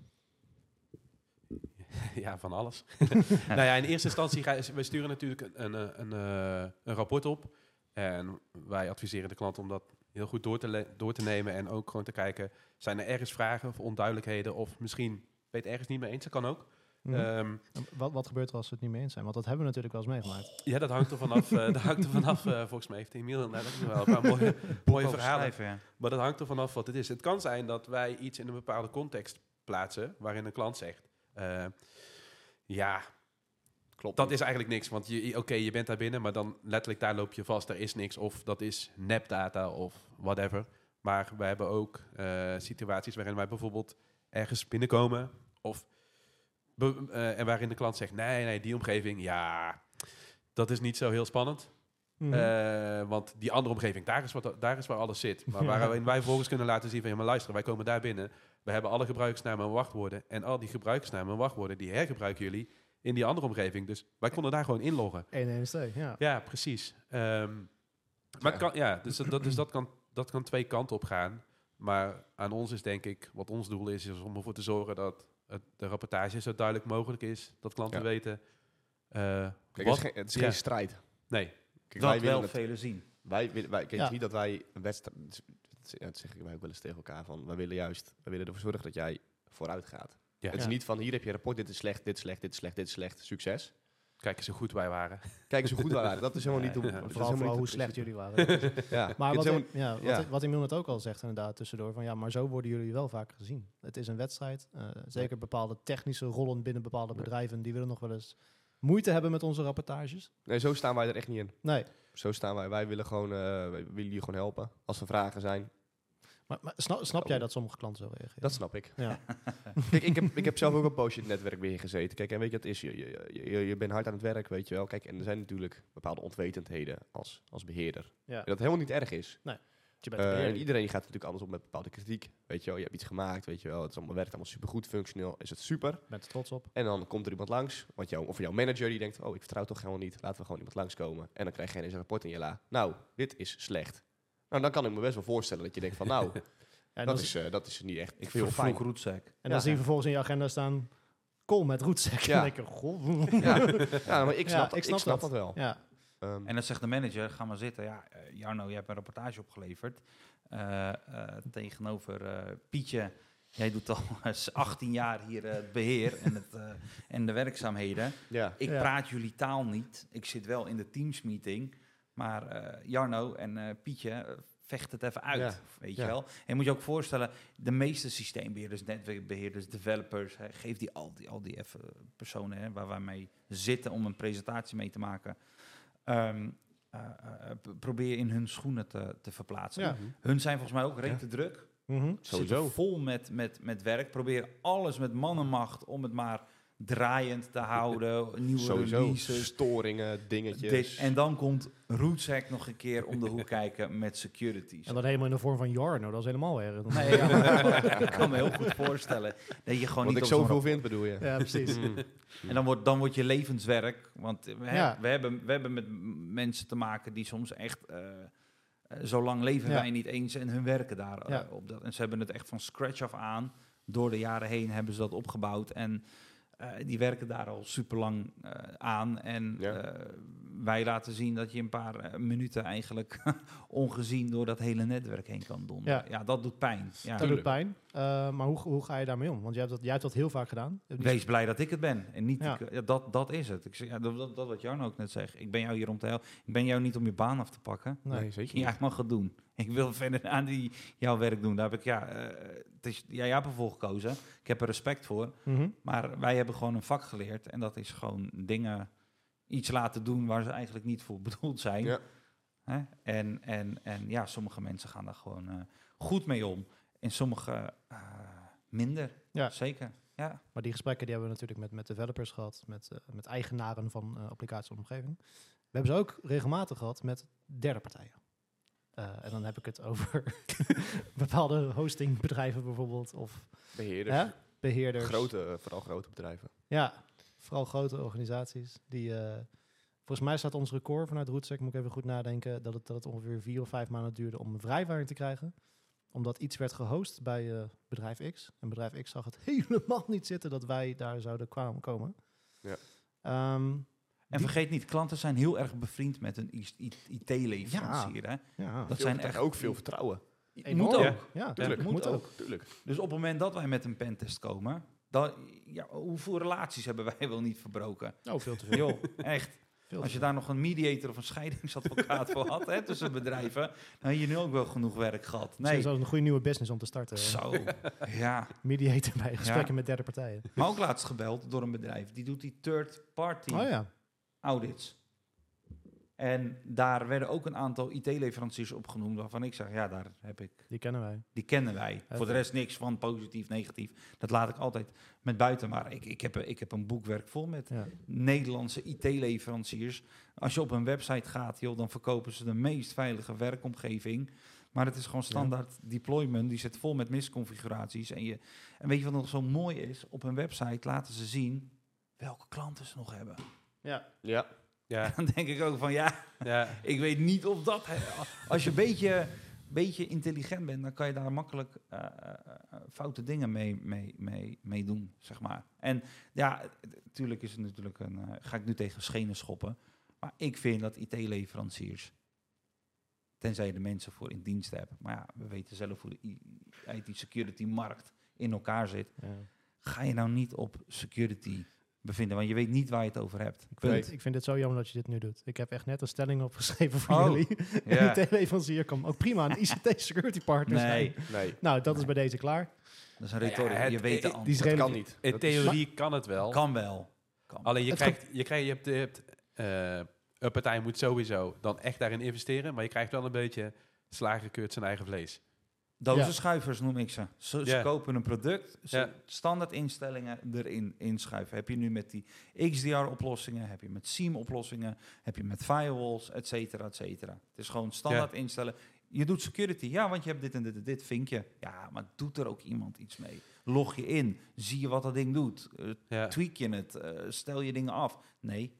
[SPEAKER 3] ja, van alles. nou ja, in eerste instantie, ga, we sturen natuurlijk een, een, eh, een, eh, een rapport op. En wij adviseren de klant om dat heel goed door te, door te nemen. En ook gewoon te kijken, zijn er ergens vragen of onduidelijkheden? Of misschien weet ergens niet mee eens, dat kan ook.
[SPEAKER 1] Mhm.
[SPEAKER 3] Ehm,
[SPEAKER 1] wat, wat gebeurt er als we het niet mee eens zijn? Want dat hebben we natuurlijk wel eens meegemaakt.
[SPEAKER 3] ja, dat hangt er vanaf. eh, dat hangt er vanaf eh, volgens mij heeft Emiel nou, dat is wel een paar mooie, verhalen.
[SPEAKER 2] ja.
[SPEAKER 3] Maar dat hangt er vanaf wat het is. Het kan zijn dat wij iets in een bepaalde context plaatsen waarin een klant zegt: eh, Ja,
[SPEAKER 4] Klopt.
[SPEAKER 3] dat is eigenlijk niks. Want je, oké, je bent daar binnen, maar dan letterlijk daar loop je vast. Er is niks. Of dat is nepdata of whatever. Maar we hebben ook eh, situaties waarin wij bijvoorbeeld ergens binnenkomen. Of be- eh, en waarin de klant zegt: Nee, nee, die omgeving, ja, dat is niet zo heel spannend.
[SPEAKER 1] Mhm.
[SPEAKER 3] Eh, want die andere omgeving, daar is, wat, daar is waar alles zit. Maar
[SPEAKER 1] Ja.
[SPEAKER 3] waarin wij vervolgens kunnen laten zien van... ja, maar luister, wij komen daar binnen. We hebben alle gebruikersnamen en wachtwoorden. En al die gebruikersnamen en wachtwoorden... die hergebruiken jullie in die andere omgeving. Dus wij konden daar gewoon inloggen.
[SPEAKER 1] 112, ja.
[SPEAKER 3] Ja, precies. Ehm, maar het kan, ja, dus, dat, dus dat, kan, dat kan twee kanten op gaan. Maar aan ons is denk ik... wat ons doel is, is om ervoor te zorgen... dat het, de rapportage zo duidelijk mogelijk is. Dat klanten
[SPEAKER 4] Ja.
[SPEAKER 3] weten... eh,
[SPEAKER 4] Kijk, het
[SPEAKER 3] wat,
[SPEAKER 4] is geen, het is
[SPEAKER 3] Ja.
[SPEAKER 4] geen strijd.
[SPEAKER 3] nee,
[SPEAKER 4] Kijk,
[SPEAKER 2] Dat
[SPEAKER 4] wij willen
[SPEAKER 2] wel
[SPEAKER 4] het-
[SPEAKER 2] velen zien.
[SPEAKER 4] Wij, willen- wij, kijk, niet dat wij een wedstrijd... Dat zeggen wij ook wel eens tegen elkaar. Van, wij willen juist wij willen ervoor zorgen dat jij vooruit gaat.
[SPEAKER 3] Ja.
[SPEAKER 4] Het is
[SPEAKER 1] Ja.
[SPEAKER 4] niet van, hier heb je een rapport, dit is slecht, dit is slecht, dit is slecht, dit is slecht, succes.
[SPEAKER 3] Kijk eens hoe goed wij waren.
[SPEAKER 4] Kijk eens hoe goed wij waren. Dat is helemaal niet...
[SPEAKER 3] Ja.
[SPEAKER 4] dat is
[SPEAKER 1] Vooral,
[SPEAKER 4] niet
[SPEAKER 1] hoe slecht jullie waren.
[SPEAKER 4] Ja.
[SPEAKER 1] Maar wat,
[SPEAKER 4] helemaal-
[SPEAKER 1] ja, wat,
[SPEAKER 4] ja.
[SPEAKER 1] wat net ook al zegt inderdaad tussendoor, van ja, maar zo worden jullie wel vaak gezien. Het is een wedstrijd. eh, zeker bepaalde technische rollen binnen bepaalde
[SPEAKER 4] Ja.
[SPEAKER 1] bedrijven, die willen nog wel eens moeite hebben met onze rapportages.
[SPEAKER 4] Nee, zo staan wij er echt niet in.
[SPEAKER 1] Nee,
[SPEAKER 4] Zo staan wij. Wij willen gewoon, eh, wij willen jullie gewoon helpen. Als er vragen zijn,
[SPEAKER 1] maar, maar snap, snap jij dat sommige klanten zo reageren?
[SPEAKER 4] dat snap ik.
[SPEAKER 1] ja.
[SPEAKER 4] Kijk, ik heb, ik heb zelf ook een poosje in het netwerkbeheer gezeten. Kijk, en weet je wat is? Je, je, je, je bent hard aan het werk, weet je wel. Kijk, en er zijn natuurlijk bepaalde onwetendheden als, als beheerder.
[SPEAKER 1] ja.
[SPEAKER 4] En dat helemaal niet erg is.
[SPEAKER 1] Je bent er
[SPEAKER 4] en iedereen gaat natuurlijk anders om met bepaalde kritiek. Weet je wel, je hebt iets gemaakt, weet je wel. Het is allemaal, werkt allemaal supergoed, functioneel, is het super.
[SPEAKER 1] bent er trots op.
[SPEAKER 4] En dan komt er iemand langs, want jou, of jouw manager die denkt, oh, ik vertrouw toch helemaal niet. Laten we gewoon iemand langskomen. En dan krijg je ineens een rapport in je la. Nou, dit is slecht. Nou, dan kan ik me best wel voorstellen dat je denkt van, nou,
[SPEAKER 1] En
[SPEAKER 4] dat, is, eh, dat is niet echt
[SPEAKER 2] Ik
[SPEAKER 4] heel fijn.
[SPEAKER 2] vervloek roetzak.
[SPEAKER 1] en dan
[SPEAKER 4] ja.
[SPEAKER 1] zie je vervolgens in je agenda staan, call met roetsek.
[SPEAKER 4] Ja.
[SPEAKER 1] En dan denk je, goh.
[SPEAKER 4] Ja, ja maar ik
[SPEAKER 1] Ja,
[SPEAKER 4] snap,
[SPEAKER 1] ik snap
[SPEAKER 4] dat.
[SPEAKER 1] dat.
[SPEAKER 4] wel.
[SPEAKER 1] Ja,
[SPEAKER 4] Ehm,
[SPEAKER 2] En dan zegt de manager, ga maar zitten. Ja, eh, Jarno, je hebt een rapportage opgeleverd. Eh, eh, tegenover eh, Pietje. Jij doet al eens 18 jaar hier het beheer en, het, eh, en de werkzaamheden.
[SPEAKER 4] ja.
[SPEAKER 2] Ik
[SPEAKER 1] Ja.
[SPEAKER 2] praat jullie taal niet. Ik zit wel in de teamsmeeting. Maar eh, Jarno en eh, Pietje eh, vecht het even uit.
[SPEAKER 4] Ja.
[SPEAKER 2] Weet je wel? En je moet je ook voorstellen, de meeste systeembeheerders, netwerkbeheerders, developers, hè, geef die al die, al die even personen hè, waar wij mee zitten om een presentatie mee te maken. ehm, eh, eh, probeer in hun schoenen te, te verplaatsen.
[SPEAKER 1] Ja.
[SPEAKER 2] Hun zijn volgens mij ook rete druk.
[SPEAKER 4] Sowieso.
[SPEAKER 2] Zitten vol met, met, met werk. Probeer alles met mannenmacht om het maar draaiend te houden. Nieuwe
[SPEAKER 4] Sowieso.
[SPEAKER 2] releases.
[SPEAKER 4] Storingen, dingetjes.
[SPEAKER 2] Dit. En dan komt Rootsec nog een keer om de hoek kijken met securities.
[SPEAKER 1] En dan helemaal in de vorm van Jarno, dat is helemaal erg.
[SPEAKER 2] Nee, ja, ik kan me heel goed voorstellen dat je gewoon
[SPEAKER 4] Wat
[SPEAKER 2] niet
[SPEAKER 4] ik zoveel vind, bedoel je?
[SPEAKER 1] Ja, precies.
[SPEAKER 4] Mm.
[SPEAKER 2] En dan wordt, dan wordt je levenswerk. Want we, we, hebben, we hebben met mensen te maken die soms echt. eh, eh, zo lang leven
[SPEAKER 1] Ja.
[SPEAKER 2] wij niet eens en hun werken daar eh,
[SPEAKER 1] Ja.
[SPEAKER 2] op dat. En ze hebben het echt van scratch af aan. Door de jaren heen hebben ze dat opgebouwd. En eh, die werken daar al super lang aan. En
[SPEAKER 4] Ja.
[SPEAKER 2] eh, wij laten zien dat je een paar eh, minuten eigenlijk ongezien door dat hele netwerk heen kan doen.
[SPEAKER 1] Ja.
[SPEAKER 2] Ja, dat doet pijn. Ja.
[SPEAKER 1] Dat doet pijn. Eh, maar hoe, hoe ga je daarmee om? Want jij hebt dat, jij hebt dat heel vaak gedaan. Niet-
[SPEAKER 2] Wees blij dat ik het ben. En niet
[SPEAKER 1] Ja.
[SPEAKER 2] ik- ja, dat, dat is het. Ik zeg, ja, dat, dat, dat wat Jarno ook net zegt. Ik ben jou hier om te helpen. Ik ben jou niet om je baan af te pakken.
[SPEAKER 1] Nee.
[SPEAKER 4] zeker
[SPEAKER 2] Jij mag het doen. Ik wil verder aan die jouw werk doen. Daar heb ik, ja, eh, het is, ja, jij hebt ervoor gekozen. Ik heb er respect voor.
[SPEAKER 1] Mhm.
[SPEAKER 2] Maar wij hebben gewoon een vak geleerd. En dat is gewoon dingen, iets laten doen waar ze eigenlijk niet voor bedoeld zijn.
[SPEAKER 4] Ja.
[SPEAKER 2] Hè? En, en, en ja, sommige mensen gaan daar gewoon eh, goed mee om. En sommige eh, minder.
[SPEAKER 1] Ja.
[SPEAKER 2] Zeker. Ja.
[SPEAKER 1] Maar die gesprekken die hebben we natuurlijk met, met developers gehad, met, met eigenaren van eh applicaties en omgeving. We hebben ze ook regelmatig gehad met derde partijen. Eh, en dan heb ik het over bepaalde hostingbedrijven bijvoorbeeld, of
[SPEAKER 4] Beheerders.
[SPEAKER 1] hè, beheerders.
[SPEAKER 4] Grote, eh, vooral grote bedrijven.
[SPEAKER 1] Ja, vooral grote organisaties. Die, eh, volgens mij staat ons record vanuit Rootsec, moet ik even goed nadenken, dat het, dat het ongeveer vier of vijf maanden duurde om een vrijwaring te krijgen. Omdat iets werd gehost bij bedrijf X. En bedrijf X zag het helemaal niet zitten dat wij daar zouden kwamen komen.
[SPEAKER 4] Ja.
[SPEAKER 1] Ehm,
[SPEAKER 2] En vergeet niet, klanten zijn heel erg bevriend met een IT-leverancier. hè?
[SPEAKER 1] ja,
[SPEAKER 2] Dat
[SPEAKER 4] Veel
[SPEAKER 2] zijn echt
[SPEAKER 4] ook veel vertrouwen.
[SPEAKER 1] enorm.
[SPEAKER 2] Moet ook.
[SPEAKER 1] Ja,
[SPEAKER 2] Ja,
[SPEAKER 1] tuurlijk,
[SPEAKER 2] moet
[SPEAKER 1] moet
[SPEAKER 2] ook.
[SPEAKER 1] ook.
[SPEAKER 4] Tuurlijk.
[SPEAKER 2] Dus op het moment dat wij met een pentest komen, dan, ja, hoeveel relaties hebben wij wel niet verbroken?
[SPEAKER 1] Oh, veel te veel.
[SPEAKER 2] Joh, echt.
[SPEAKER 1] Veel
[SPEAKER 2] Als je daar nog een mediator of een scheidingsadvocaat voor had hè, tussen bedrijven, dan had je nu ook wel genoeg werk gehad.
[SPEAKER 1] Nee. Dat is een goede nieuwe business om te starten.
[SPEAKER 2] zo. Ja.
[SPEAKER 1] Mediator bij gesprekken met derde partijen.
[SPEAKER 2] Maar ook laatst gebeld door een bedrijf. Die doet die third party
[SPEAKER 1] Oh ja.
[SPEAKER 2] Audits. En daar werden ook een aantal IT-leveranciers opgenoemd waarvan ik zeg, ja, daar heb ik
[SPEAKER 1] Die kennen wij.
[SPEAKER 2] Die kennen wij. Voor de rest niks van positief, negatief. Dat laat ik altijd met buiten. Maar ik, ik, heb, ik heb een boekwerk vol met
[SPEAKER 1] Ja.
[SPEAKER 2] Nederlandse IT-leveranciers. Als je op een website gaat, joh, dan verkopen ze de meest veilige werkomgeving. Maar het is gewoon standaard deployment. Die zit vol met misconfiguraties. En, je, en weet je wat nog zo mooi is? Op een website laten ze zien welke klanten ze nog hebben.
[SPEAKER 1] Ja.
[SPEAKER 4] Ja.
[SPEAKER 3] Ja,
[SPEAKER 2] Dan denk ik ook van ja,
[SPEAKER 3] ja.
[SPEAKER 2] ik weet niet of dat. Als je een beetje, beetje intelligent bent, dan kan je daar makkelijk eh, eh, eh, foute dingen mee, mee, mee, mee doen, zeg maar. En ja, natuurlijk is het natuurlijk een. eh, ga ik nu tegen schenen schoppen. Maar ik vind dat IT-leveranciers. Tenzij je de mensen voor in dienst hebt. Maar ja, we weten zelf hoe de IT-security-markt in elkaar zit.
[SPEAKER 1] ja.
[SPEAKER 2] Ga je nou niet op security bevinden, want je weet niet waar je het over hebt.
[SPEAKER 1] Ik
[SPEAKER 2] Punt.
[SPEAKER 1] het, ik vind het zo jammer dat je dit nu doet. Ik heb echt net een stelling opgeschreven voor
[SPEAKER 2] Oh,
[SPEAKER 1] jullie. En die teleleverancier kan ook prima een ICT security partner
[SPEAKER 2] Nee,
[SPEAKER 1] zijn.
[SPEAKER 4] Nee,
[SPEAKER 1] Nou, dat is bij deze klaar.
[SPEAKER 2] dat is een
[SPEAKER 3] Ja,
[SPEAKER 2] retoriek.
[SPEAKER 3] het-
[SPEAKER 2] je weet de
[SPEAKER 3] het-
[SPEAKER 4] dat
[SPEAKER 1] redelijk-
[SPEAKER 4] kan niet.
[SPEAKER 3] In
[SPEAKER 4] Dat is-
[SPEAKER 3] theorie kan het wel.
[SPEAKER 2] Kan wel. Kan.
[SPEAKER 3] Alleen je
[SPEAKER 1] Het
[SPEAKER 3] krijgt, je krijgt, je hebt, je hebt eh, een partij moet sowieso dan echt daarin investeren, maar je krijgt wel een beetje slagerkeurt zijn eigen vlees.
[SPEAKER 2] Dozenschuivers noem ik ze. Ze, kopen een product, ze standaard instellingen erin inschuiven. Heb je nu met die XDR-oplossingen, heb je met SIEM-oplossingen, heb je met firewalls, et cetera, et cetera. Het is gewoon standaard instellen. Je doet security, ja, want je hebt dit en dit en dit, vinkje. Ja, maar doet er ook iemand iets mee? Log je in, zie je wat dat ding doet, Eh,
[SPEAKER 3] Ja.
[SPEAKER 2] tweak je het, Eh, stel je dingen af. Nee.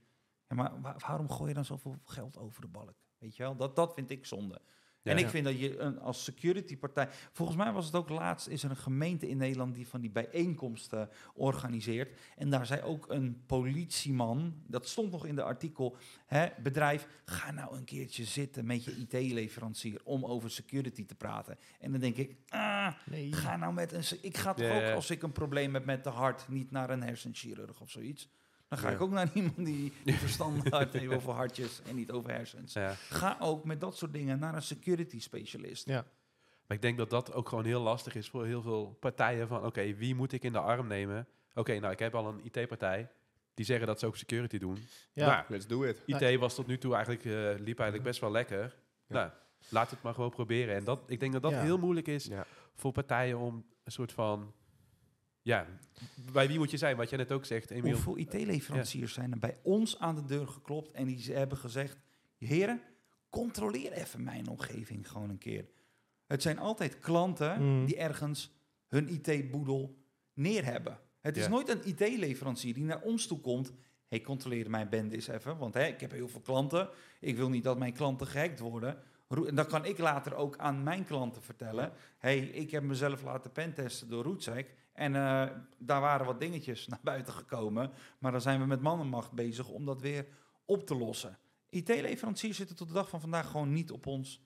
[SPEAKER 2] Ja, maar wa- waarom gooi je dan zoveel geld over de balk? Weet je wel, dat, dat vind ik zonde. En ik vind dat je een, als security partij. Volgens mij was het ook laatst. Is er een gemeente in Nederland die van die bijeenkomsten organiseert. En daar zei ook een politieman. Dat stond nog in de artikel. Hè, bedrijf, ga nou een keertje zitten met je IT-leverancier. om over security te praten. En dan denk ik. Ah,
[SPEAKER 1] Nee.
[SPEAKER 2] ga nou met een. Ik ga toch ook als ik een probleem heb met de hart. niet naar een hersenchirurg of zoiets. Dan ga
[SPEAKER 4] Ja.
[SPEAKER 2] ik ook naar iemand die, verstand heeft over hartjes en niet over hersens.
[SPEAKER 3] Ja.
[SPEAKER 2] Ga ook met dat soort dingen naar een security specialist.
[SPEAKER 1] Ja.
[SPEAKER 3] Maar ik denk dat dat ook gewoon heel lastig is voor heel veel partijen van, oké, wie moet ik in de arm nemen? Oké, nou, ik heb al een IT-partij. Die zeggen dat ze ook security doen.
[SPEAKER 1] Ja.
[SPEAKER 3] Nou,
[SPEAKER 4] Let's do it.
[SPEAKER 3] IT was tot nu toe eigenlijk, eh, liep eigenlijk best wel lekker.
[SPEAKER 4] Ja.
[SPEAKER 3] Nou, laat het maar gewoon proberen. En dat, ik denk dat dat
[SPEAKER 1] Ja.
[SPEAKER 3] heel moeilijk is
[SPEAKER 4] Ja.
[SPEAKER 3] voor partijen om een soort van... Ja, bij wie moet je zijn? Wat jij net ook zegt, Emiel.
[SPEAKER 2] Hoeveel IT-leveranciers zijn er bij ons aan de deur geklopt en die ze hebben gezegd: Heren, controleer even mijn omgeving gewoon een keer. Het zijn altijd klanten
[SPEAKER 1] Mm.
[SPEAKER 2] die ergens hun IT-boedel neer hebben. Het is
[SPEAKER 3] Ja.
[SPEAKER 2] nooit een IT-leverancier die naar ons toe komt. hey, controleer mijn band eens even, want hè, ik heb heel veel klanten. Ik wil niet dat mijn klanten gehackt worden. En dan kan ik later ook aan mijn klanten vertellen... hey, ik heb mezelf laten pentesten door Rootsec... en eh, daar waren wat dingetjes naar buiten gekomen... maar dan zijn we met mannenmacht bezig om dat weer op te lossen. IT-leveranciers zitten tot de dag van vandaag gewoon niet op ons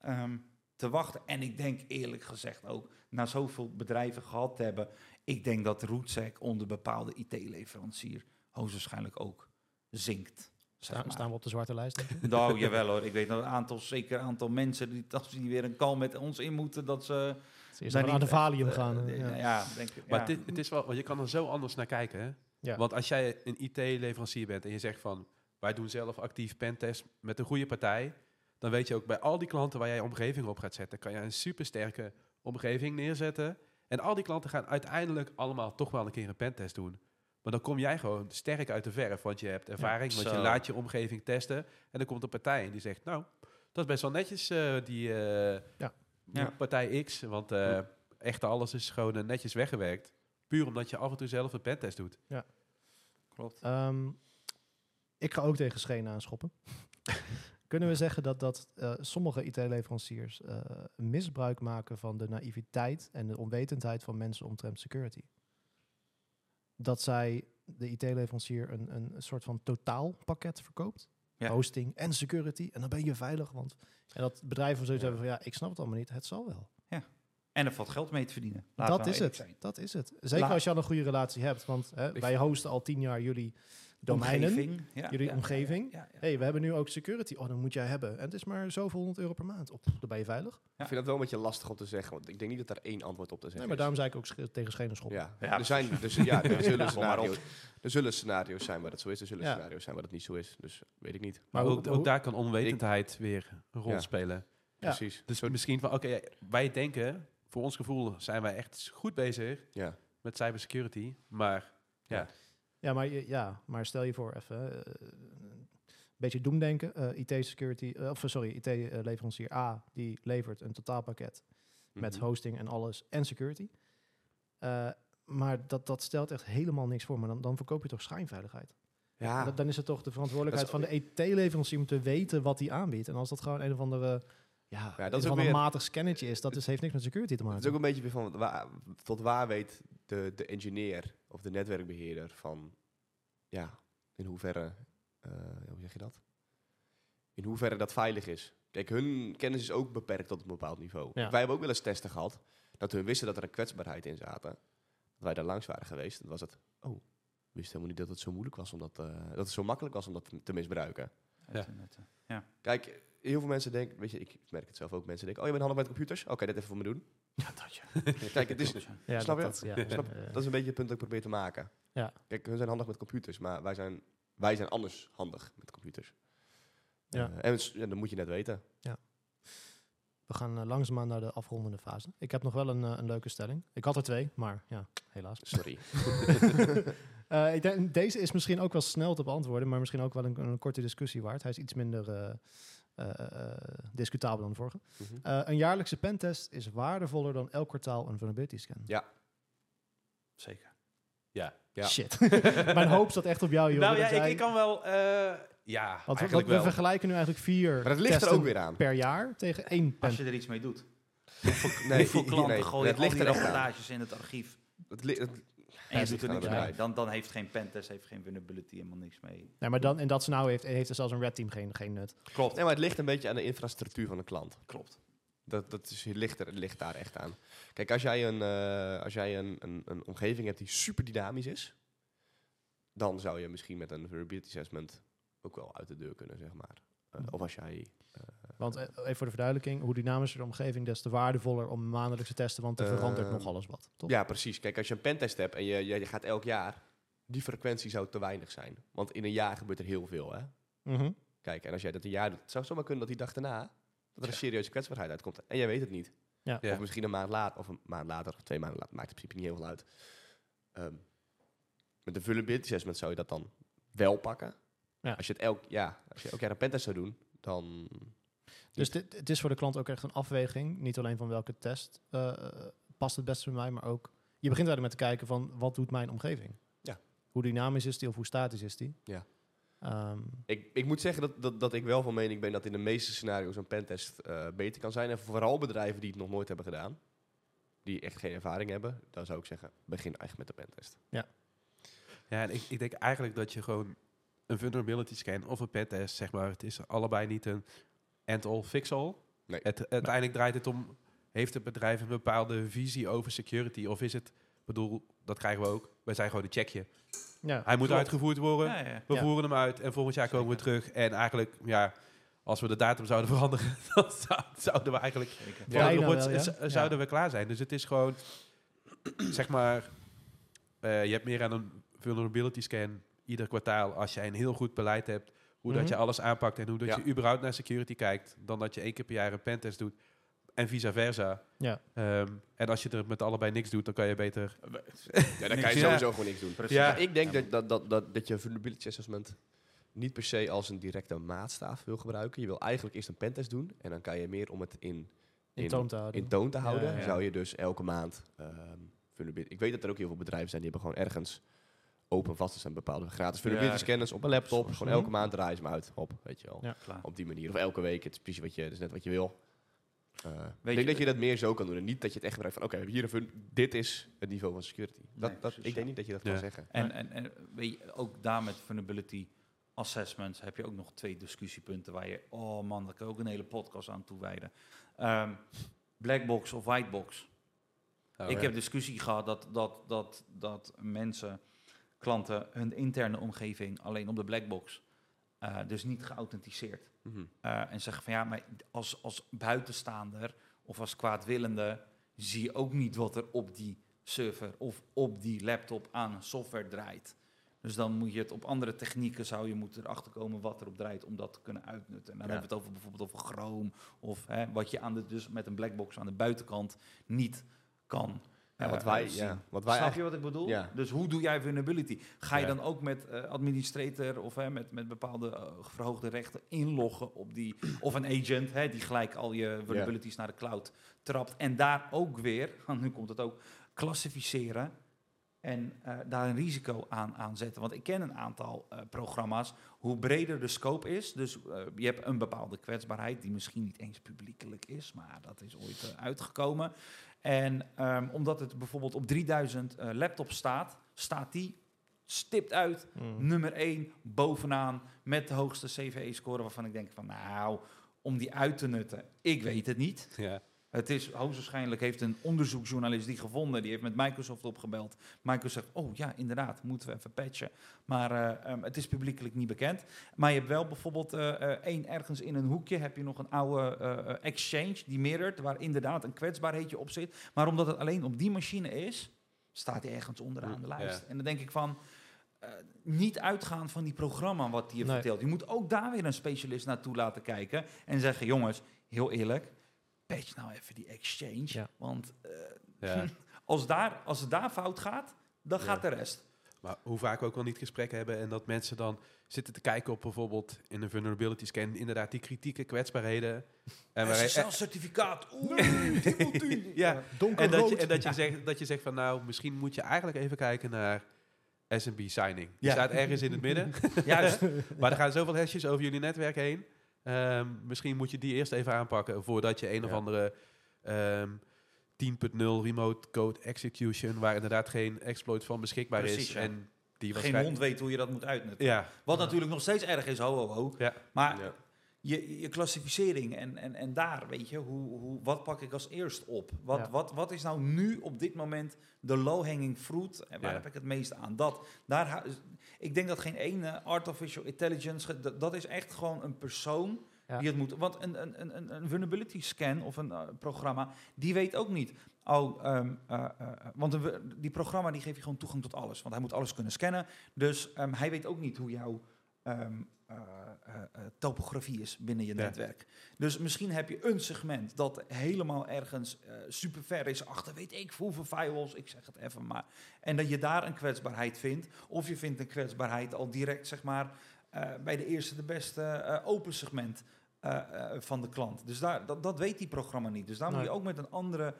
[SPEAKER 2] ehm, te wachten. En ik denk eerlijk gezegd ook, na zoveel bedrijven gehad te hebben... ik denk dat Rootsec onder bepaalde IT-leverancier hoogstwaarschijnlijk ook zinkt.
[SPEAKER 1] Staan,
[SPEAKER 2] maar.
[SPEAKER 1] staan we op de zwarte lijst?
[SPEAKER 2] Nou, jawel hoor. Ik weet dat een aantal, zeker een aantal mensen die als die weer een call met ons in moeten, dat ze
[SPEAKER 1] nog aan de valium
[SPEAKER 2] echt,
[SPEAKER 1] gaan.
[SPEAKER 2] eh,
[SPEAKER 1] eh, ja.
[SPEAKER 2] ja. denk ik.
[SPEAKER 3] Maar
[SPEAKER 2] ja.
[SPEAKER 3] het, is- het is wel, want je kan er zo anders naar kijken. Hè?
[SPEAKER 1] Ja.
[SPEAKER 3] Want als jij een IT-leverancier bent en je zegt van... wij doen zelf actief pentest met een goede partij... dan weet je ook bij al die klanten waar jij je omgeving op gaat zetten... kan je een supersterke omgeving neerzetten. En al die klanten gaan uiteindelijk allemaal toch wel een keer een pentest doen. Maar dan kom jij gewoon sterk uit de verf, want je hebt ervaring... want je laat je omgeving testen. En dan komt een partij en die zegt... nou, dat is best wel netjes, eh, die, eh,
[SPEAKER 1] Ja.
[SPEAKER 3] die
[SPEAKER 2] Ja.
[SPEAKER 3] partij X. Want eh echt alles is gewoon netjes weggewerkt. Puur omdat je af en toe zelf een pentest doet.
[SPEAKER 2] Klopt.
[SPEAKER 1] Ehm, ik ga ook tegen schenen aanschoppen. Kunnen we zeggen dat, dat eh, sommige IT-leveranciers eh, misbruik maken van de naïviteit en de onwetendheid van mensen omtrent security? Dat zij, de IT-leverancier, een, een soort van totaalpakket verkoopt.
[SPEAKER 2] Ja.
[SPEAKER 1] Hosting en security. En dan ben je veilig. Want en dat bedrijven zoiets
[SPEAKER 4] Ja.
[SPEAKER 1] hebben van ja, ik snap het allemaal niet. Het zal wel.
[SPEAKER 2] En er valt geld mee te verdienen.
[SPEAKER 1] Dat is het.
[SPEAKER 2] zijn.
[SPEAKER 1] Dat is het. Zeker
[SPEAKER 2] La-
[SPEAKER 1] als je al een goede relatie hebt. Want hè, wij hosten al tien jaar jullie domeinen.
[SPEAKER 2] Omgeving, ja,
[SPEAKER 1] jullie
[SPEAKER 2] ja,
[SPEAKER 1] omgeving.
[SPEAKER 2] Ja, ja, ja.
[SPEAKER 1] hey, we hebben nu ook security. Oh, dan moet jij hebben. En het is maar zoveel honderd euro per maand. Op, dan ben je veilig.
[SPEAKER 2] Ja.
[SPEAKER 4] Ik vind dat wel een beetje lastig om te zeggen, want ik denk niet dat daar één antwoord op te zeggen
[SPEAKER 1] Nee, maar
[SPEAKER 4] is.
[SPEAKER 1] daarom zei ik ook sch- tegen schenen schoppen.
[SPEAKER 4] Ja,
[SPEAKER 2] Ja,
[SPEAKER 4] er, zijn, dus, ja, er, zullen scenario's, er zullen scenario's zijn waar dat zo is. Er zullen
[SPEAKER 1] Ja.
[SPEAKER 4] scenario's zijn waar dat niet zo is. Dus weet ik niet.
[SPEAKER 3] Maar, ook, ook daar kan onwetendheid weer een rol
[SPEAKER 4] Ja.
[SPEAKER 3] spelen.
[SPEAKER 1] Ja.
[SPEAKER 4] Precies.
[SPEAKER 3] Dus misschien van, oké, wij denken, voor ons gevoel zijn wij echt goed bezig
[SPEAKER 4] ja.
[SPEAKER 3] met cybersecurity. Maar
[SPEAKER 1] Ja, maar, je- ja, maar stel je voor even... eh, een beetje doemdenken. eh IT-security... eh, of sorry, IT-leverancier A... die levert een totaalpakket met
[SPEAKER 4] Mhm.
[SPEAKER 1] hosting en alles en security. Eh, maar dat, dat stelt echt helemaal niks voor. Maar dan, dan verkoop je toch schijnveiligheid?
[SPEAKER 4] Ja,
[SPEAKER 1] Dan, dan is het toch de verantwoordelijkheid van de IT-leverancier om te weten wat hij aanbiedt. En als dat gewoon een of andere, ja,
[SPEAKER 4] dat
[SPEAKER 1] een
[SPEAKER 4] is ook weer-
[SPEAKER 1] matig scannetje is, dat is, heeft niks met security te
[SPEAKER 4] het is
[SPEAKER 1] maken.
[SPEAKER 4] ook een beetje weer van, waar, tot waar weet de, de engineer of de netwerkbeheerder van, ja, in hoeverre, eh, hoe zeg je dat? In hoeverre dat veilig is. Kijk, hun kennis is ook beperkt tot een bepaald niveau.
[SPEAKER 1] Ja.
[SPEAKER 4] Wij hebben ook wel eens testen gehad, dat we wisten dat er een kwetsbaarheid in zaten. Dat wij daar langs waren geweest, dan was het, oh, we wisten helemaal niet dat het zo moeilijk was om dat, eh, dat het zo makkelijk was om dat te- misbruiken.
[SPEAKER 2] Eh, Ja.
[SPEAKER 4] Kijk, heel veel mensen denken, weet je, ik merk het zelf ook, mensen denken, oh, je bent handig met computers? Oké, dit even voor me doen.
[SPEAKER 1] Ja, dat je.
[SPEAKER 4] Kijk, het is,
[SPEAKER 1] Ja,
[SPEAKER 4] Snap
[SPEAKER 1] dat,
[SPEAKER 4] je?
[SPEAKER 1] dat, ja,
[SPEAKER 4] Snap- dat is een beetje het punt dat ik probeer te maken.
[SPEAKER 1] Ja.
[SPEAKER 4] Kijk, hun zijn handig met computers, maar wij zijn, wij zijn anders handig met computers.
[SPEAKER 1] Ja.
[SPEAKER 4] Eh, en ja, dat moet je net weten.
[SPEAKER 1] we gaan eh, langzaamaan naar de afrondende fase. Ik heb nog wel een, eh, een leuke stelling. Ik had er twee, maar ja, helaas.
[SPEAKER 4] Sorry.
[SPEAKER 1] Eh, ik denk, deze is misschien ook wel snel te beantwoorden, maar misschien ook wel een, een korte discussie waard. Hij is iets minder eh, discutabel dan de vorige.
[SPEAKER 4] Mhm.
[SPEAKER 1] Eh, een jaarlijkse pentest is waardevoller dan elk kwartaal een vulnerability scan.
[SPEAKER 4] Ja.
[SPEAKER 2] Zeker.
[SPEAKER 3] ja.
[SPEAKER 4] Ja.
[SPEAKER 1] Shit. Mijn hoop staat echt op jou, joh.
[SPEAKER 3] Nou
[SPEAKER 1] dat
[SPEAKER 3] ja, ik,
[SPEAKER 1] jij-
[SPEAKER 3] ik kan wel, eh, ja,
[SPEAKER 1] Want we,
[SPEAKER 3] eigenlijk
[SPEAKER 1] we
[SPEAKER 3] wel.
[SPEAKER 1] vergelijken nu eigenlijk vier
[SPEAKER 4] Maar het ligt er ook weer aan.
[SPEAKER 1] per jaar tegen één
[SPEAKER 2] Als je er iets mee doet.
[SPEAKER 4] Nee,
[SPEAKER 2] Hoeveel
[SPEAKER 4] i- i-
[SPEAKER 2] klanten
[SPEAKER 4] nee,
[SPEAKER 2] gooien
[SPEAKER 4] het
[SPEAKER 2] al
[SPEAKER 4] ligt
[SPEAKER 2] die
[SPEAKER 4] er
[SPEAKER 2] in het archief.
[SPEAKER 4] Het li- het-
[SPEAKER 2] En je doet er niks mee. Dan, dan heeft geen pentest, heeft geen vulnerability helemaal niks mee.
[SPEAKER 1] Nee, maar dan, in dat scenario heeft, heeft er zelfs een red team geen, geen nut.
[SPEAKER 2] Klopt.
[SPEAKER 4] nee, maar het ligt een beetje aan de infrastructuur van de klant.
[SPEAKER 2] Klopt.
[SPEAKER 4] Dat, dat is, het ligt, er, ligt daar echt aan. Kijk, als jij, een, eh, als jij een, een, een omgeving hebt die super dynamisch is, dan zou je misschien met een vulnerability assessment ook wel uit de deur kunnen, zeg maar. Eh, of als jij...
[SPEAKER 1] Want eh, even voor de verduidelijking, hoe dynamischer de omgeving, des te waardevoller om maandelijks te testen, want er verandert nog alles wat. Toch?
[SPEAKER 4] Ja, precies. Kijk, als je een pentest hebt en je, je, je gaat elk jaar, die frequentie zou te weinig zijn. Want in een jaar gebeurt er heel veel, hè.
[SPEAKER 1] Mhm.
[SPEAKER 4] Kijk, en als jij dat een jaar doet, het zou zomaar kunnen dat die dag daarna, dat er een serieuze kwetsbaarheid uitkomt. En jij weet het niet.
[SPEAKER 1] Ja.
[SPEAKER 3] Ja.
[SPEAKER 4] Of misschien een maand later, of een maand later, of twee maanden later, maakt in principe niet heel veel uit. Ehm, met de vulnerability assessment zou je dat dan wel pakken.
[SPEAKER 1] Ja.
[SPEAKER 4] Als je het elk, ja, als je elk jaar een pentest zou doen, dan...
[SPEAKER 1] Dus dit, het is voor de klant ook echt een afweging. Niet alleen van welke test eh, past het beste bij mij, maar ook... Je begint eigenlijk met te kijken van, wat doet mijn omgeving?
[SPEAKER 4] Ja.
[SPEAKER 1] Hoe dynamisch is die of hoe statisch is die?
[SPEAKER 4] Ja.
[SPEAKER 1] Ehm,
[SPEAKER 4] Ik, ik moet zeggen dat, dat, dat ik wel van mening ben dat in de meeste scenario's een pentest eh, beter kan zijn. En vooral bedrijven die het nog nooit hebben gedaan, die echt geen ervaring hebben, dan zou ik zeggen, begin echt met de pentest.
[SPEAKER 3] Ja, en ik, ik denk eigenlijk dat je gewoon een vulnerability scan of een pentest, zeg maar, het is allebei niet een end-all, fix-all.
[SPEAKER 4] Nee.
[SPEAKER 3] Het, uiteindelijk draait het om, heeft het bedrijf een bepaalde visie over security? Of is het, bedoel, dat krijgen we ook, wij zijn gewoon een checkje.
[SPEAKER 1] ja,
[SPEAKER 3] Hij moet
[SPEAKER 2] Klopt.
[SPEAKER 3] uitgevoerd worden,
[SPEAKER 2] Ja, ja.
[SPEAKER 3] we
[SPEAKER 1] Ja.
[SPEAKER 3] voeren hem uit en volgend jaar komen we terug. En eigenlijk, ja, als we de datum zouden veranderen, dan zou- zouden we eigenlijk.
[SPEAKER 1] Ja. Wel,
[SPEAKER 3] zouden we klaar zijn. Dus het is gewoon, zeg maar, eh, je hebt meer aan een vulnerability scan ieder kwartaal als jij een heel goed beleid hebt, hoe dat
[SPEAKER 1] Mhm.
[SPEAKER 3] je alles aanpakt en hoe dat
[SPEAKER 4] Ja.
[SPEAKER 3] je überhaupt naar security kijkt, dan dat je één keer per jaar een pentest doet en vice versa.
[SPEAKER 1] Ja.
[SPEAKER 3] Ehm, en als je er met allebei niks doet, dan kan je beter...
[SPEAKER 4] Ja, dan kan je
[SPEAKER 3] Ja.
[SPEAKER 4] sowieso gewoon niks doen.
[SPEAKER 2] Precies.
[SPEAKER 3] Ja.
[SPEAKER 4] Ik denk dat, dat, dat, dat, dat je een vulnerability assessment niet per se als een directe maatstaaf wil gebruiken. Je wil eigenlijk eerst een pentest doen en dan kan je meer om het in,
[SPEAKER 1] in toon te houden.
[SPEAKER 4] in toon te houden.
[SPEAKER 1] Ja, ja.
[SPEAKER 4] Zou je dus elke maand ehm vulnerability... Ik weet dat er ook heel veel bedrijven zijn die hebben gewoon ergens open vast te zijn bepaalde gratis vulnerability op een laptop. Gewoon elke maand draaien ze hem uit. Op, weet je wel.
[SPEAKER 1] Ja.
[SPEAKER 2] Klaar.
[SPEAKER 4] Op die manier. Of elke week. Het is precies wat je, is net wat je wil. Eh, ik
[SPEAKER 2] je-
[SPEAKER 4] denk dat je dat meer zo kan doen. En niet dat je het echt gebruikt van, oké, hier een dit is het niveau van security. Dat,
[SPEAKER 2] Nee,
[SPEAKER 4] dat, ik denk
[SPEAKER 2] ja.
[SPEAKER 4] niet dat je dat
[SPEAKER 3] Ja.
[SPEAKER 4] kan zeggen.
[SPEAKER 2] En, en, en weet je, ook daar met vulnerability assessments heb je ook nog twee discussiepunten waar je, oh man, daar kan ik ook een hele podcast aan toewijden. Ehm blackbox of whitebox.
[SPEAKER 3] Oh,
[SPEAKER 2] ik
[SPEAKER 3] ja.
[SPEAKER 2] heb discussie gehad dat, dat, dat, dat mensen, klanten, hun interne omgeving alleen op de blackbox, eh, dus niet geauthenticeerd.
[SPEAKER 4] Mhm.
[SPEAKER 2] Eh, en zeggen van ja, maar als, als buitenstaander of als kwaadwillende zie je ook niet wat er op die server of op die laptop aan software draait. Dus dan moet je het op andere technieken zou je moeten erachter komen wat erop draait om dat te kunnen uitnutten. En dan
[SPEAKER 4] Ja.
[SPEAKER 2] hebben we het over bijvoorbeeld over Chrome of hè, wat je aan de, dus met een blackbox aan de buitenkant niet kan.
[SPEAKER 4] Ja,
[SPEAKER 2] eh,
[SPEAKER 4] wat wij,
[SPEAKER 2] zien.
[SPEAKER 4] ja, wat wij
[SPEAKER 2] Snap
[SPEAKER 4] eigenlijk...
[SPEAKER 2] je wat ik bedoel?
[SPEAKER 4] Ja.
[SPEAKER 2] Dus hoe doe jij vulnerability? Ga je dan ook met eh, administrator of hè, met, met bepaalde eh, verhoogde rechten inloggen op die... Of een agent hè, die gelijk al je vulnerabilities naar de cloud trapt. En daar ook weer, nu komt het ook, klassificeren en eh, daar een risico aan, aan zetten. Want ik ken een aantal eh, programma's, hoe breder de scope is. Dus eh, je hebt een bepaalde kwetsbaarheid die misschien niet eens publiekelijk is, maar dat is ooit eh, uitgekomen. En ehm, omdat het bijvoorbeeld op 3000 eh, laptops staat, staat die stipt uit
[SPEAKER 1] Mm.
[SPEAKER 2] nummer 1 bovenaan met de hoogste CVE-score waarvan ik denk van nou, om die uit te nutten, ik weet het niet.
[SPEAKER 3] Ja.
[SPEAKER 2] Het is hoogstwaarschijnlijk heeft een onderzoeksjournalist die gevonden, die heeft met Microsoft opgebeld. Microsoft zegt, oh ja, inderdaad, moeten we even patchen. Maar eh, ehm, het is publiekelijk niet bekend. Maar je hebt wel bijvoorbeeld eh, eh, één ergens in een hoekje heb je nog een oude Exchange die mirrored, waar inderdaad een kwetsbaarheidje op zit. Maar omdat het alleen op die machine is, staat hij ergens onderaan de
[SPEAKER 3] Ja.
[SPEAKER 2] lijst. En dan denk ik van, niet uitgaan van die programma wat hij je
[SPEAKER 1] Nee.
[SPEAKER 2] vertelt. Je moet ook daar weer een specialist naartoe laten kijken en zeggen, jongens, heel eerlijk, patch nou even die exchange.
[SPEAKER 1] Ja.
[SPEAKER 2] Want eh,
[SPEAKER 3] Ja.
[SPEAKER 2] als, daar, als het daar fout gaat, dan
[SPEAKER 3] Ja.
[SPEAKER 2] gaat de rest.
[SPEAKER 3] Maar hoe vaak we ook wel niet gesprekken hebben en dat mensen dan zitten te kijken op bijvoorbeeld in een vulnerability scan, inderdaad die kritieke kwetsbaarheden. En, waar-
[SPEAKER 2] SSL-certificaat. Oeh,
[SPEAKER 3] ja,
[SPEAKER 1] Donkerrood.
[SPEAKER 3] en, dat je, en dat, je zegt, dat je zegt van nou, misschien moet je eigenlijk even kijken naar SMB signing. Die
[SPEAKER 2] Ja.
[SPEAKER 3] staat ergens in het midden.
[SPEAKER 2] Juist.
[SPEAKER 3] maar er gaan zoveel hashjes over jullie netwerk heen. Ehm, misschien moet je die eerst even aanpakken voordat je een of andere ehm 10.0 remote code execution, waar inderdaad geen exploit van beschikbaar
[SPEAKER 2] Precies,
[SPEAKER 3] is.
[SPEAKER 2] ja.
[SPEAKER 3] En die
[SPEAKER 2] Geen hond weet hoe je dat moet uitnutten.
[SPEAKER 3] Ja,
[SPEAKER 2] Wat natuurlijk nog steeds erg is, ho, ho, ho.
[SPEAKER 3] Ja.
[SPEAKER 2] Maar
[SPEAKER 4] Ja.
[SPEAKER 2] je, je klassificering en, en, en daar, weet je, hoe, hoe, wat pak ik als eerst op? Wat,
[SPEAKER 1] Ja.
[SPEAKER 2] wat, wat is nou nu op dit moment de low-hanging fruit? En waar
[SPEAKER 3] Ja.
[SPEAKER 2] heb ik het meest aan? Dat, daar, ik denk dat geen ene artificial intelligence, ge- dat, dat is echt gewoon een persoon
[SPEAKER 1] Ja.
[SPEAKER 2] die het moet. Want een, een, een- een, een vulnerability scan of een eh, programma, die weet ook niet. Oh, ehm, eh, eh, want een, die programma die geeft je gewoon toegang tot alles. Want hij moet alles kunnen scannen. Dus ehm, hij weet ook niet hoe jouw ehm, eh, eh, eh, topografie is binnen je
[SPEAKER 3] Ja.
[SPEAKER 2] netwerk. Dus misschien heb je een segment dat helemaal ergens eh, super ver is achter, weet ik hoeveel firewalls, ik zeg het even maar. En dat je daar een kwetsbaarheid vindt. Of je vindt een kwetsbaarheid al direct, zeg maar, eh, bij de eerste, de beste eh, open segment eh, eh, van de klant. Dus daar, dat, dat weet die programma niet. Dus daar moet je ook met een andere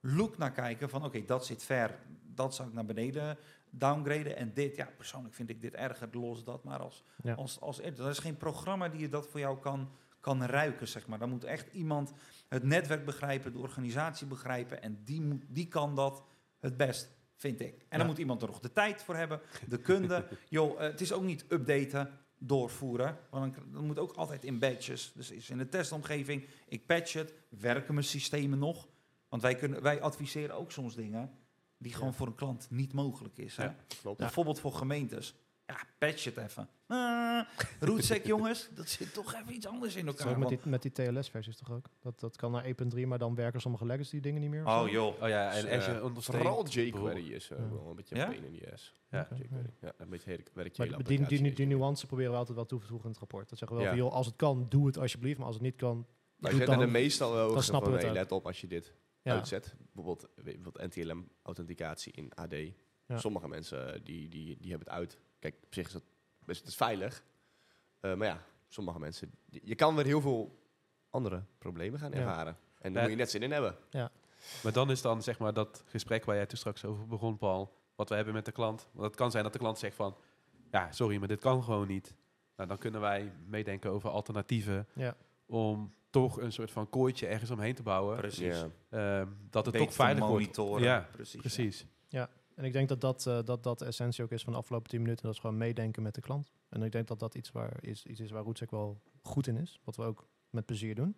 [SPEAKER 2] look naar kijken van, oké, dat zit ver, dat zou ik naar beneden downgraden en dit. Ja, persoonlijk vind ik dit erger, los dat. Maar als,
[SPEAKER 1] Ja.
[SPEAKER 2] als, als, er is geen programma die je dat voor jou kan, kan ruiken, zeg maar. Dan moet echt iemand het netwerk begrijpen, de organisatie begrijpen. En die, moet, die kan dat het best, vind ik. En
[SPEAKER 1] Ja.
[SPEAKER 2] dan moet iemand er nog de tijd voor hebben, de kunde. Joh, eh, het is ook niet updaten, doorvoeren. Want dan, dan moet ook altijd in batches. Dus is in de testomgeving, ik patch het, werken mijn systemen nog? Want wij, kunnen, wij adviseren ook soms dingen die gewoon voor een klant niet mogelijk is. Hè?
[SPEAKER 3] Ja,
[SPEAKER 4] klopt.
[SPEAKER 2] Bijvoorbeeld voor gemeentes. Ja, patch het even. Uh, Rootsec, jongens, dat zit toch even iets anders in elkaar.
[SPEAKER 1] met die, met die TLS-versies toch ook? Dat, dat kan naar 1.3, maar dan werken sommige legacy dingen niet meer.
[SPEAKER 2] Oh
[SPEAKER 1] zo?
[SPEAKER 2] joh.
[SPEAKER 3] Oh ja, en
[SPEAKER 4] Dus, eh,
[SPEAKER 3] Azure.
[SPEAKER 4] Vooral jQuery is eh,
[SPEAKER 1] Ja.
[SPEAKER 4] wel een beetje
[SPEAKER 2] Ja?
[SPEAKER 4] een in.
[SPEAKER 3] Ja.
[SPEAKER 4] JQuery. Ja, een beetje hele, je
[SPEAKER 1] die, die, die, die nuance proberen we altijd wel toe te voegen in het rapport. Dat zeggen we wel
[SPEAKER 4] Ja.
[SPEAKER 1] van, joh, als het kan, doe het alsjeblieft. Maar als het niet kan,
[SPEAKER 4] Wij
[SPEAKER 1] doe dan.
[SPEAKER 4] meestal wel
[SPEAKER 1] dan snappen
[SPEAKER 4] van,
[SPEAKER 1] we het
[SPEAKER 4] hey, let op als je dit. Uitzet. Bijvoorbeeld, bijvoorbeeld NTLM-authenticatie in AD.
[SPEAKER 1] Ja.
[SPEAKER 4] Sommige mensen eh, die, die, die hebben het uit. Kijk, op zich is dat best het is veilig. Eh, maar ja, sommige mensen... die- je kan weer heel veel andere problemen gaan
[SPEAKER 1] Ja.
[SPEAKER 4] ervaren. En daar
[SPEAKER 3] Ja.
[SPEAKER 4] moet je net zin in hebben.
[SPEAKER 3] Maar dan is dan zeg maar dat gesprek waar jij toen straks over begon, Paul, wat we hebben met de klant. Want het kan zijn dat de klant zegt van, ja, sorry, maar dit kan gewoon niet. Nou, dan kunnen wij meedenken over alternatieven
[SPEAKER 1] Ja.
[SPEAKER 3] om toch een soort van kooitje ergens omheen te bouwen.
[SPEAKER 2] Precies.
[SPEAKER 4] Ja.
[SPEAKER 3] Ehm, dat het
[SPEAKER 2] Beter
[SPEAKER 3] toch veilig wordt. Ja,
[SPEAKER 2] precies.
[SPEAKER 3] Precies.
[SPEAKER 1] En ik denk dat dat, eh, dat dat de essentie ook is van de afgelopen 10 minuten. Dat is gewoon meedenken met de klant. En ik denk dat dat iets, waar is, iets is waar Rootsec wel goed in is. Wat we ook met plezier doen.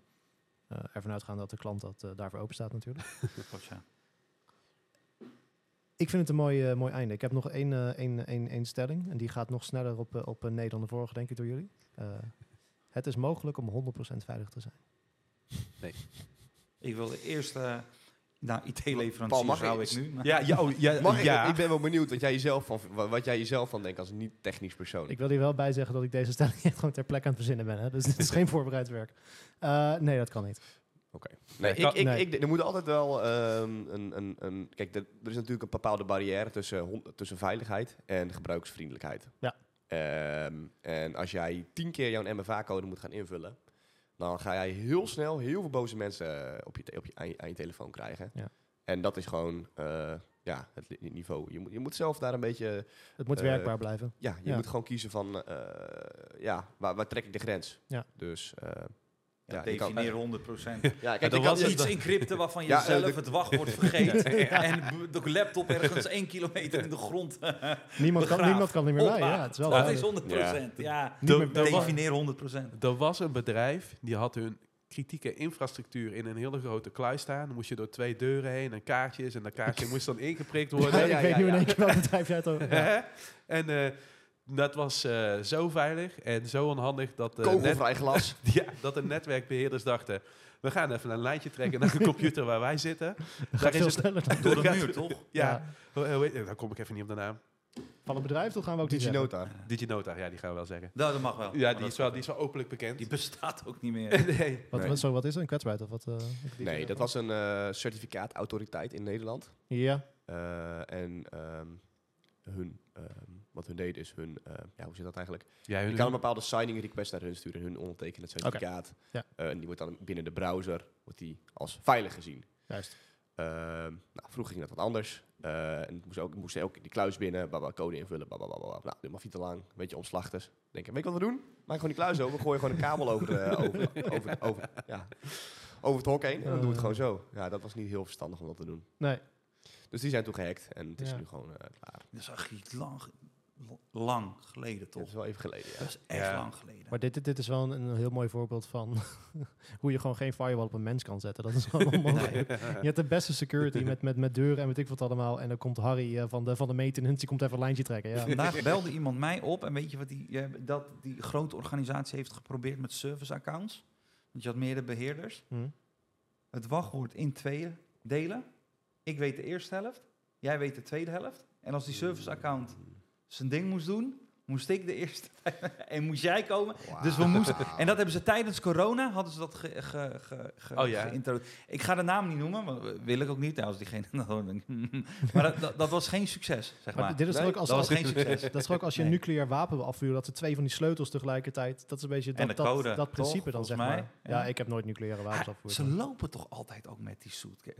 [SPEAKER 1] Eh ervan uitgaan dat de klant dat, eh, daarvoor open staat natuurlijk.
[SPEAKER 2] Ja.
[SPEAKER 1] Ik vind het een mooi, mooi einde. Ik heb nog één, eh, één, één, één stelling. En die gaat nog sneller op, op nee dan de vorige, denk ik, door jullie. Eh, het is mogelijk om 100% veilig te zijn.
[SPEAKER 2] Ik wil de eerste nou,
[SPEAKER 4] Paul,
[SPEAKER 2] IT-leverancier
[SPEAKER 4] mag
[SPEAKER 2] zou
[SPEAKER 4] ik-
[SPEAKER 2] ik nu. maar-
[SPEAKER 3] Ja, ja, oh, ja,
[SPEAKER 4] Mag ik,
[SPEAKER 3] ja.
[SPEAKER 4] ik ben wel benieuwd wat jij jezelf van, wa- wat jij jezelf van denkt als niet technisch persoon.
[SPEAKER 1] Ik wil hier wel bij zeggen dat ik deze stelling echt gewoon ter plekke aan het verzinnen ben. Hè? Dus dit is geen voorbereid werk. Eh, nee, dat kan niet.
[SPEAKER 4] Nee,
[SPEAKER 3] Nee,
[SPEAKER 4] ik, ik,
[SPEAKER 1] nee.
[SPEAKER 4] ik, er moet altijd wel ehm, een, een, een... Kijk, er, er is natuurlijk een bepaalde barrière tussen, tussen veiligheid en gebruiksvriendelijkheid.
[SPEAKER 1] Ja.
[SPEAKER 4] Ehm, en als jij tien keer jouw MFA-code moet gaan invullen... dan ga jij heel snel heel veel boze mensen eh, op je, op je, aan, je, aan je telefoon krijgen.
[SPEAKER 1] Ja.
[SPEAKER 4] En dat is gewoon eh, ja, het niveau. Je moet, je moet zelf daar een beetje...
[SPEAKER 1] Het moet
[SPEAKER 4] Eh,
[SPEAKER 1] werkbaar blijven.
[SPEAKER 4] Ja, je
[SPEAKER 1] Ja.
[SPEAKER 4] moet gewoon kiezen van... ja, waar, waar trek ik de grens?
[SPEAKER 1] Ja.
[SPEAKER 4] Dus... eh,
[SPEAKER 2] Ja,
[SPEAKER 4] Ja, je kan-
[SPEAKER 2] defineer 100%.
[SPEAKER 4] ja, kijk,
[SPEAKER 3] dat
[SPEAKER 4] ik
[SPEAKER 3] was.
[SPEAKER 2] Iets encrypten waarvan je
[SPEAKER 4] Ja, eh,
[SPEAKER 2] zelf
[SPEAKER 4] de-
[SPEAKER 2] het wachtwoord vergeet. En de laptop ergens één kilometer in de grond.
[SPEAKER 1] Niemand kan, niemand kan er meer bij. Ja, het is wel
[SPEAKER 2] dat is 100%. Ja,
[SPEAKER 3] was-
[SPEAKER 2] defineer 100%.
[SPEAKER 3] Er was een bedrijf die had hun kritieke infrastructuur in een hele grote kluis staan. Dan moest je door twee deuren heen en kaartjes. En dat kaartje moest dan ingeprikt worden.
[SPEAKER 1] Ja,
[SPEAKER 4] Ja,
[SPEAKER 1] ik weet
[SPEAKER 4] ja,
[SPEAKER 1] nu in één keer welk bedrijf jij het over ja.
[SPEAKER 3] en eh, dat was eh, zo veilig en zo onhandig dat, de net,
[SPEAKER 4] Kogelvrij glas.
[SPEAKER 3] ja, dat de netwerkbeheerders dachten... we gaan even een lijntje trekken naar de computer waar wij zitten.
[SPEAKER 1] Dat gaat
[SPEAKER 3] Daar is het-
[SPEAKER 1] sneller dan
[SPEAKER 2] Door de
[SPEAKER 3] gaat-
[SPEAKER 2] muur, toch?
[SPEAKER 3] Ja, heet- dan kom ik even niet op de naam.
[SPEAKER 1] van het bedrijf, dat gaan we ook zeggen.
[SPEAKER 4] DigiNota.
[SPEAKER 3] DigiNota, ja, die gaan we wel zeggen.
[SPEAKER 2] Nou, dat mag wel.
[SPEAKER 3] Ja, die is, wel, die is wel openlijk bekend.
[SPEAKER 2] die bestaat ook niet meer.
[SPEAKER 3] nee.
[SPEAKER 1] Wat,
[SPEAKER 4] Nee.
[SPEAKER 1] wat, is er? Een kwetsbaarheid? Of wat, eh, die
[SPEAKER 4] Nee, dat was een eh certificaatautoriteit in Nederland.
[SPEAKER 1] Ja,
[SPEAKER 4] Eh, en ehm, hun, ehm, wat hun deden is hun, eh, ja, hoe zit dat eigenlijk?
[SPEAKER 3] Ja,
[SPEAKER 4] Je
[SPEAKER 3] hun,
[SPEAKER 4] kan een bepaalde signing request naar hun sturen, hun ondertekende certificaat.
[SPEAKER 1] Ja.
[SPEAKER 4] Eh, en die wordt dan binnen de browser wordt die als veilig gezien.
[SPEAKER 1] juist.
[SPEAKER 4] Ehm, nou, vroeger ging dat wat anders. Eh, en het moest ook, moest ook die kluis binnen, baba, code invullen, baba, baba, baba. Nou, dit mag veel te lang, een beetje omslachtig. Denk ik, weet je wat we doen? Maak gewoon die kluis open, gooi gewoon een kabel over, de, over, over, over, ja, over het hok heen en dan doen we het gewoon zo. Ja, dat was niet heel verstandig om dat te doen.
[SPEAKER 1] Nee,
[SPEAKER 4] Dus die zijn toen gehackt en het is
[SPEAKER 1] Ja.
[SPEAKER 4] nu gewoon klaar.
[SPEAKER 2] Dat is echt lang, lang geleden,
[SPEAKER 4] Dat
[SPEAKER 2] toch?
[SPEAKER 4] is wel even geleden, ja.
[SPEAKER 2] Dat is echt
[SPEAKER 3] Ja.
[SPEAKER 2] lang geleden.
[SPEAKER 1] maar dit, dit, dit is wel een, een heel mooi voorbeeld van hoe je gewoon geen firewall op een mens kan zetten. Dat is gewoon onmogelijk. Je hebt de beste security met, met, met deuren en weet ik wat allemaal. En dan komt Harry eh, van, de, van de maintenance, die komt even een lijntje trekken. Ja.
[SPEAKER 2] Vandaag belde iemand mij op en weet je wat die, eh, dat die grote organisatie heeft geprobeerd met service accounts? Want je had meerdere beheerders.
[SPEAKER 1] Hm.
[SPEAKER 2] Het wachtwoord in tweeën delen. Ik weet de eerste helft, jij weet de tweede helft. En als die service account zijn ding moest doen, moest ik de eerste en moest jij komen. Dus we moesten, en dat hebben ze tijdens corona, hadden ze dat ge, ge, ge, ge-
[SPEAKER 3] Oh ja.
[SPEAKER 2] Ik ga de naam niet noemen, want dat wil ik ook niet. Als diegene maar dat, dat, dat was geen succes, zeg
[SPEAKER 1] Maar,
[SPEAKER 2] maar.
[SPEAKER 1] dit is
[SPEAKER 4] Nee,
[SPEAKER 1] ook als,
[SPEAKER 2] dat was geen succes.
[SPEAKER 1] dat is ook als je een nucleair wapen afvuren, dat ze twee van die sleutels tegelijkertijd, dat is een beetje dat,
[SPEAKER 2] En de
[SPEAKER 1] dat,
[SPEAKER 2] code,
[SPEAKER 1] dat
[SPEAKER 2] toch,
[SPEAKER 1] principe dan zeg maar. Ja.
[SPEAKER 2] Ja.
[SPEAKER 1] ik heb nooit nucleaire wapens afgevoerd.
[SPEAKER 2] ze lopen toch altijd ook met die suit.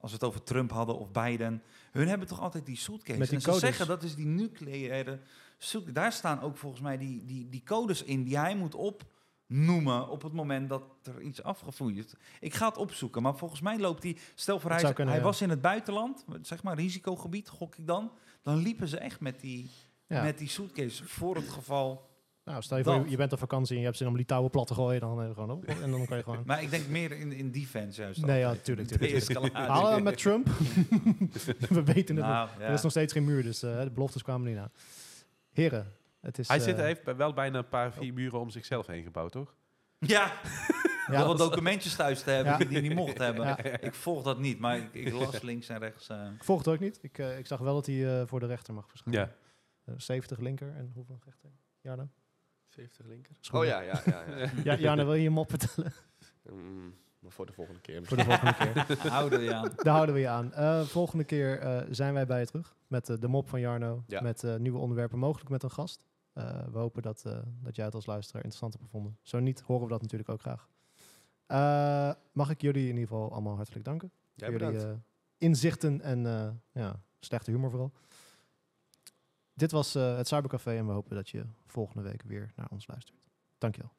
[SPEAKER 2] Als we het over Trump hadden of Biden. Hun hebben toch altijd die suitcase.
[SPEAKER 1] Met die
[SPEAKER 2] en ze
[SPEAKER 1] codes.
[SPEAKER 2] zeggen dat is die nucleaire suitcase. Daar staan ook volgens mij die, die, die codes in die hij moet opnoemen op het moment dat er iets afgevoerd is. Ik ga het opzoeken, maar volgens mij loopt hij... Stel voor hij,
[SPEAKER 1] zou kunnen,
[SPEAKER 2] hij
[SPEAKER 1] ja.
[SPEAKER 2] was in het buitenland, zeg maar risicogebied, gok ik dan. Dan liepen ze echt met die,
[SPEAKER 1] Ja.
[SPEAKER 2] met die suitcase voor het geval...
[SPEAKER 1] Nou, stel je voor,
[SPEAKER 2] Dat.
[SPEAKER 1] je, je bent op vakantie en je hebt zin om die touwen plat te gooien, dan eh, gewoon op. En dan kan je gewoon...
[SPEAKER 2] Maar ik denk meer in, in defense juist.
[SPEAKER 1] Nee, ja, tuurlijk, tuurlijk. Halen we met Trump? we weten het.
[SPEAKER 2] Nou,
[SPEAKER 1] Er is nog steeds geen muur, dus eh, de beloftes kwamen niet aan. Heren, het is...
[SPEAKER 3] Hij
[SPEAKER 1] eh,
[SPEAKER 3] zit, heeft bij- wel bijna een paar vier muren om zichzelf heen gebouwd, toch?
[SPEAKER 2] Ja,
[SPEAKER 1] ja,
[SPEAKER 2] wat documentjes thuis te hebben
[SPEAKER 1] Ja.
[SPEAKER 2] die hij niet mocht hebben.
[SPEAKER 1] Ja.
[SPEAKER 2] Ik volg dat niet, maar ik, ik las links en rechts. eh.
[SPEAKER 1] Ik volg het ook niet. Ik, eh, ik zag wel dat hij eh, voor de rechter mag verschijnen.
[SPEAKER 3] Ja.
[SPEAKER 1] Eh, 70 linker en hoeveel rechter? Jarno?
[SPEAKER 4] 70 linker. Oh ja, ja, ja. ja.
[SPEAKER 1] Ja, Jarno, wil je je mop vertellen?
[SPEAKER 4] Mm, maar voor de volgende keer.
[SPEAKER 1] voor de volgende keer.
[SPEAKER 2] Houden je aan.
[SPEAKER 1] Daar houden we je aan. Eh, volgende keer eh, zijn wij bij je terug met eh, de mop van Jarno.
[SPEAKER 4] Ja.
[SPEAKER 1] Met eh, nieuwe onderwerpen, mogelijk met een gast. Eh, we hopen dat, eh, dat jij het als luisteraar interessant hebt gevonden. Zo niet, horen we dat natuurlijk ook graag. Eh, mag ik jullie in ieder geval allemaal hartelijk danken.
[SPEAKER 4] Ja,
[SPEAKER 1] voor jullie inzichten en eh, ja, slechte humor vooral. Dit was eh, het Cybercafé en we hopen dat je volgende week weer naar ons luistert. Dankjewel.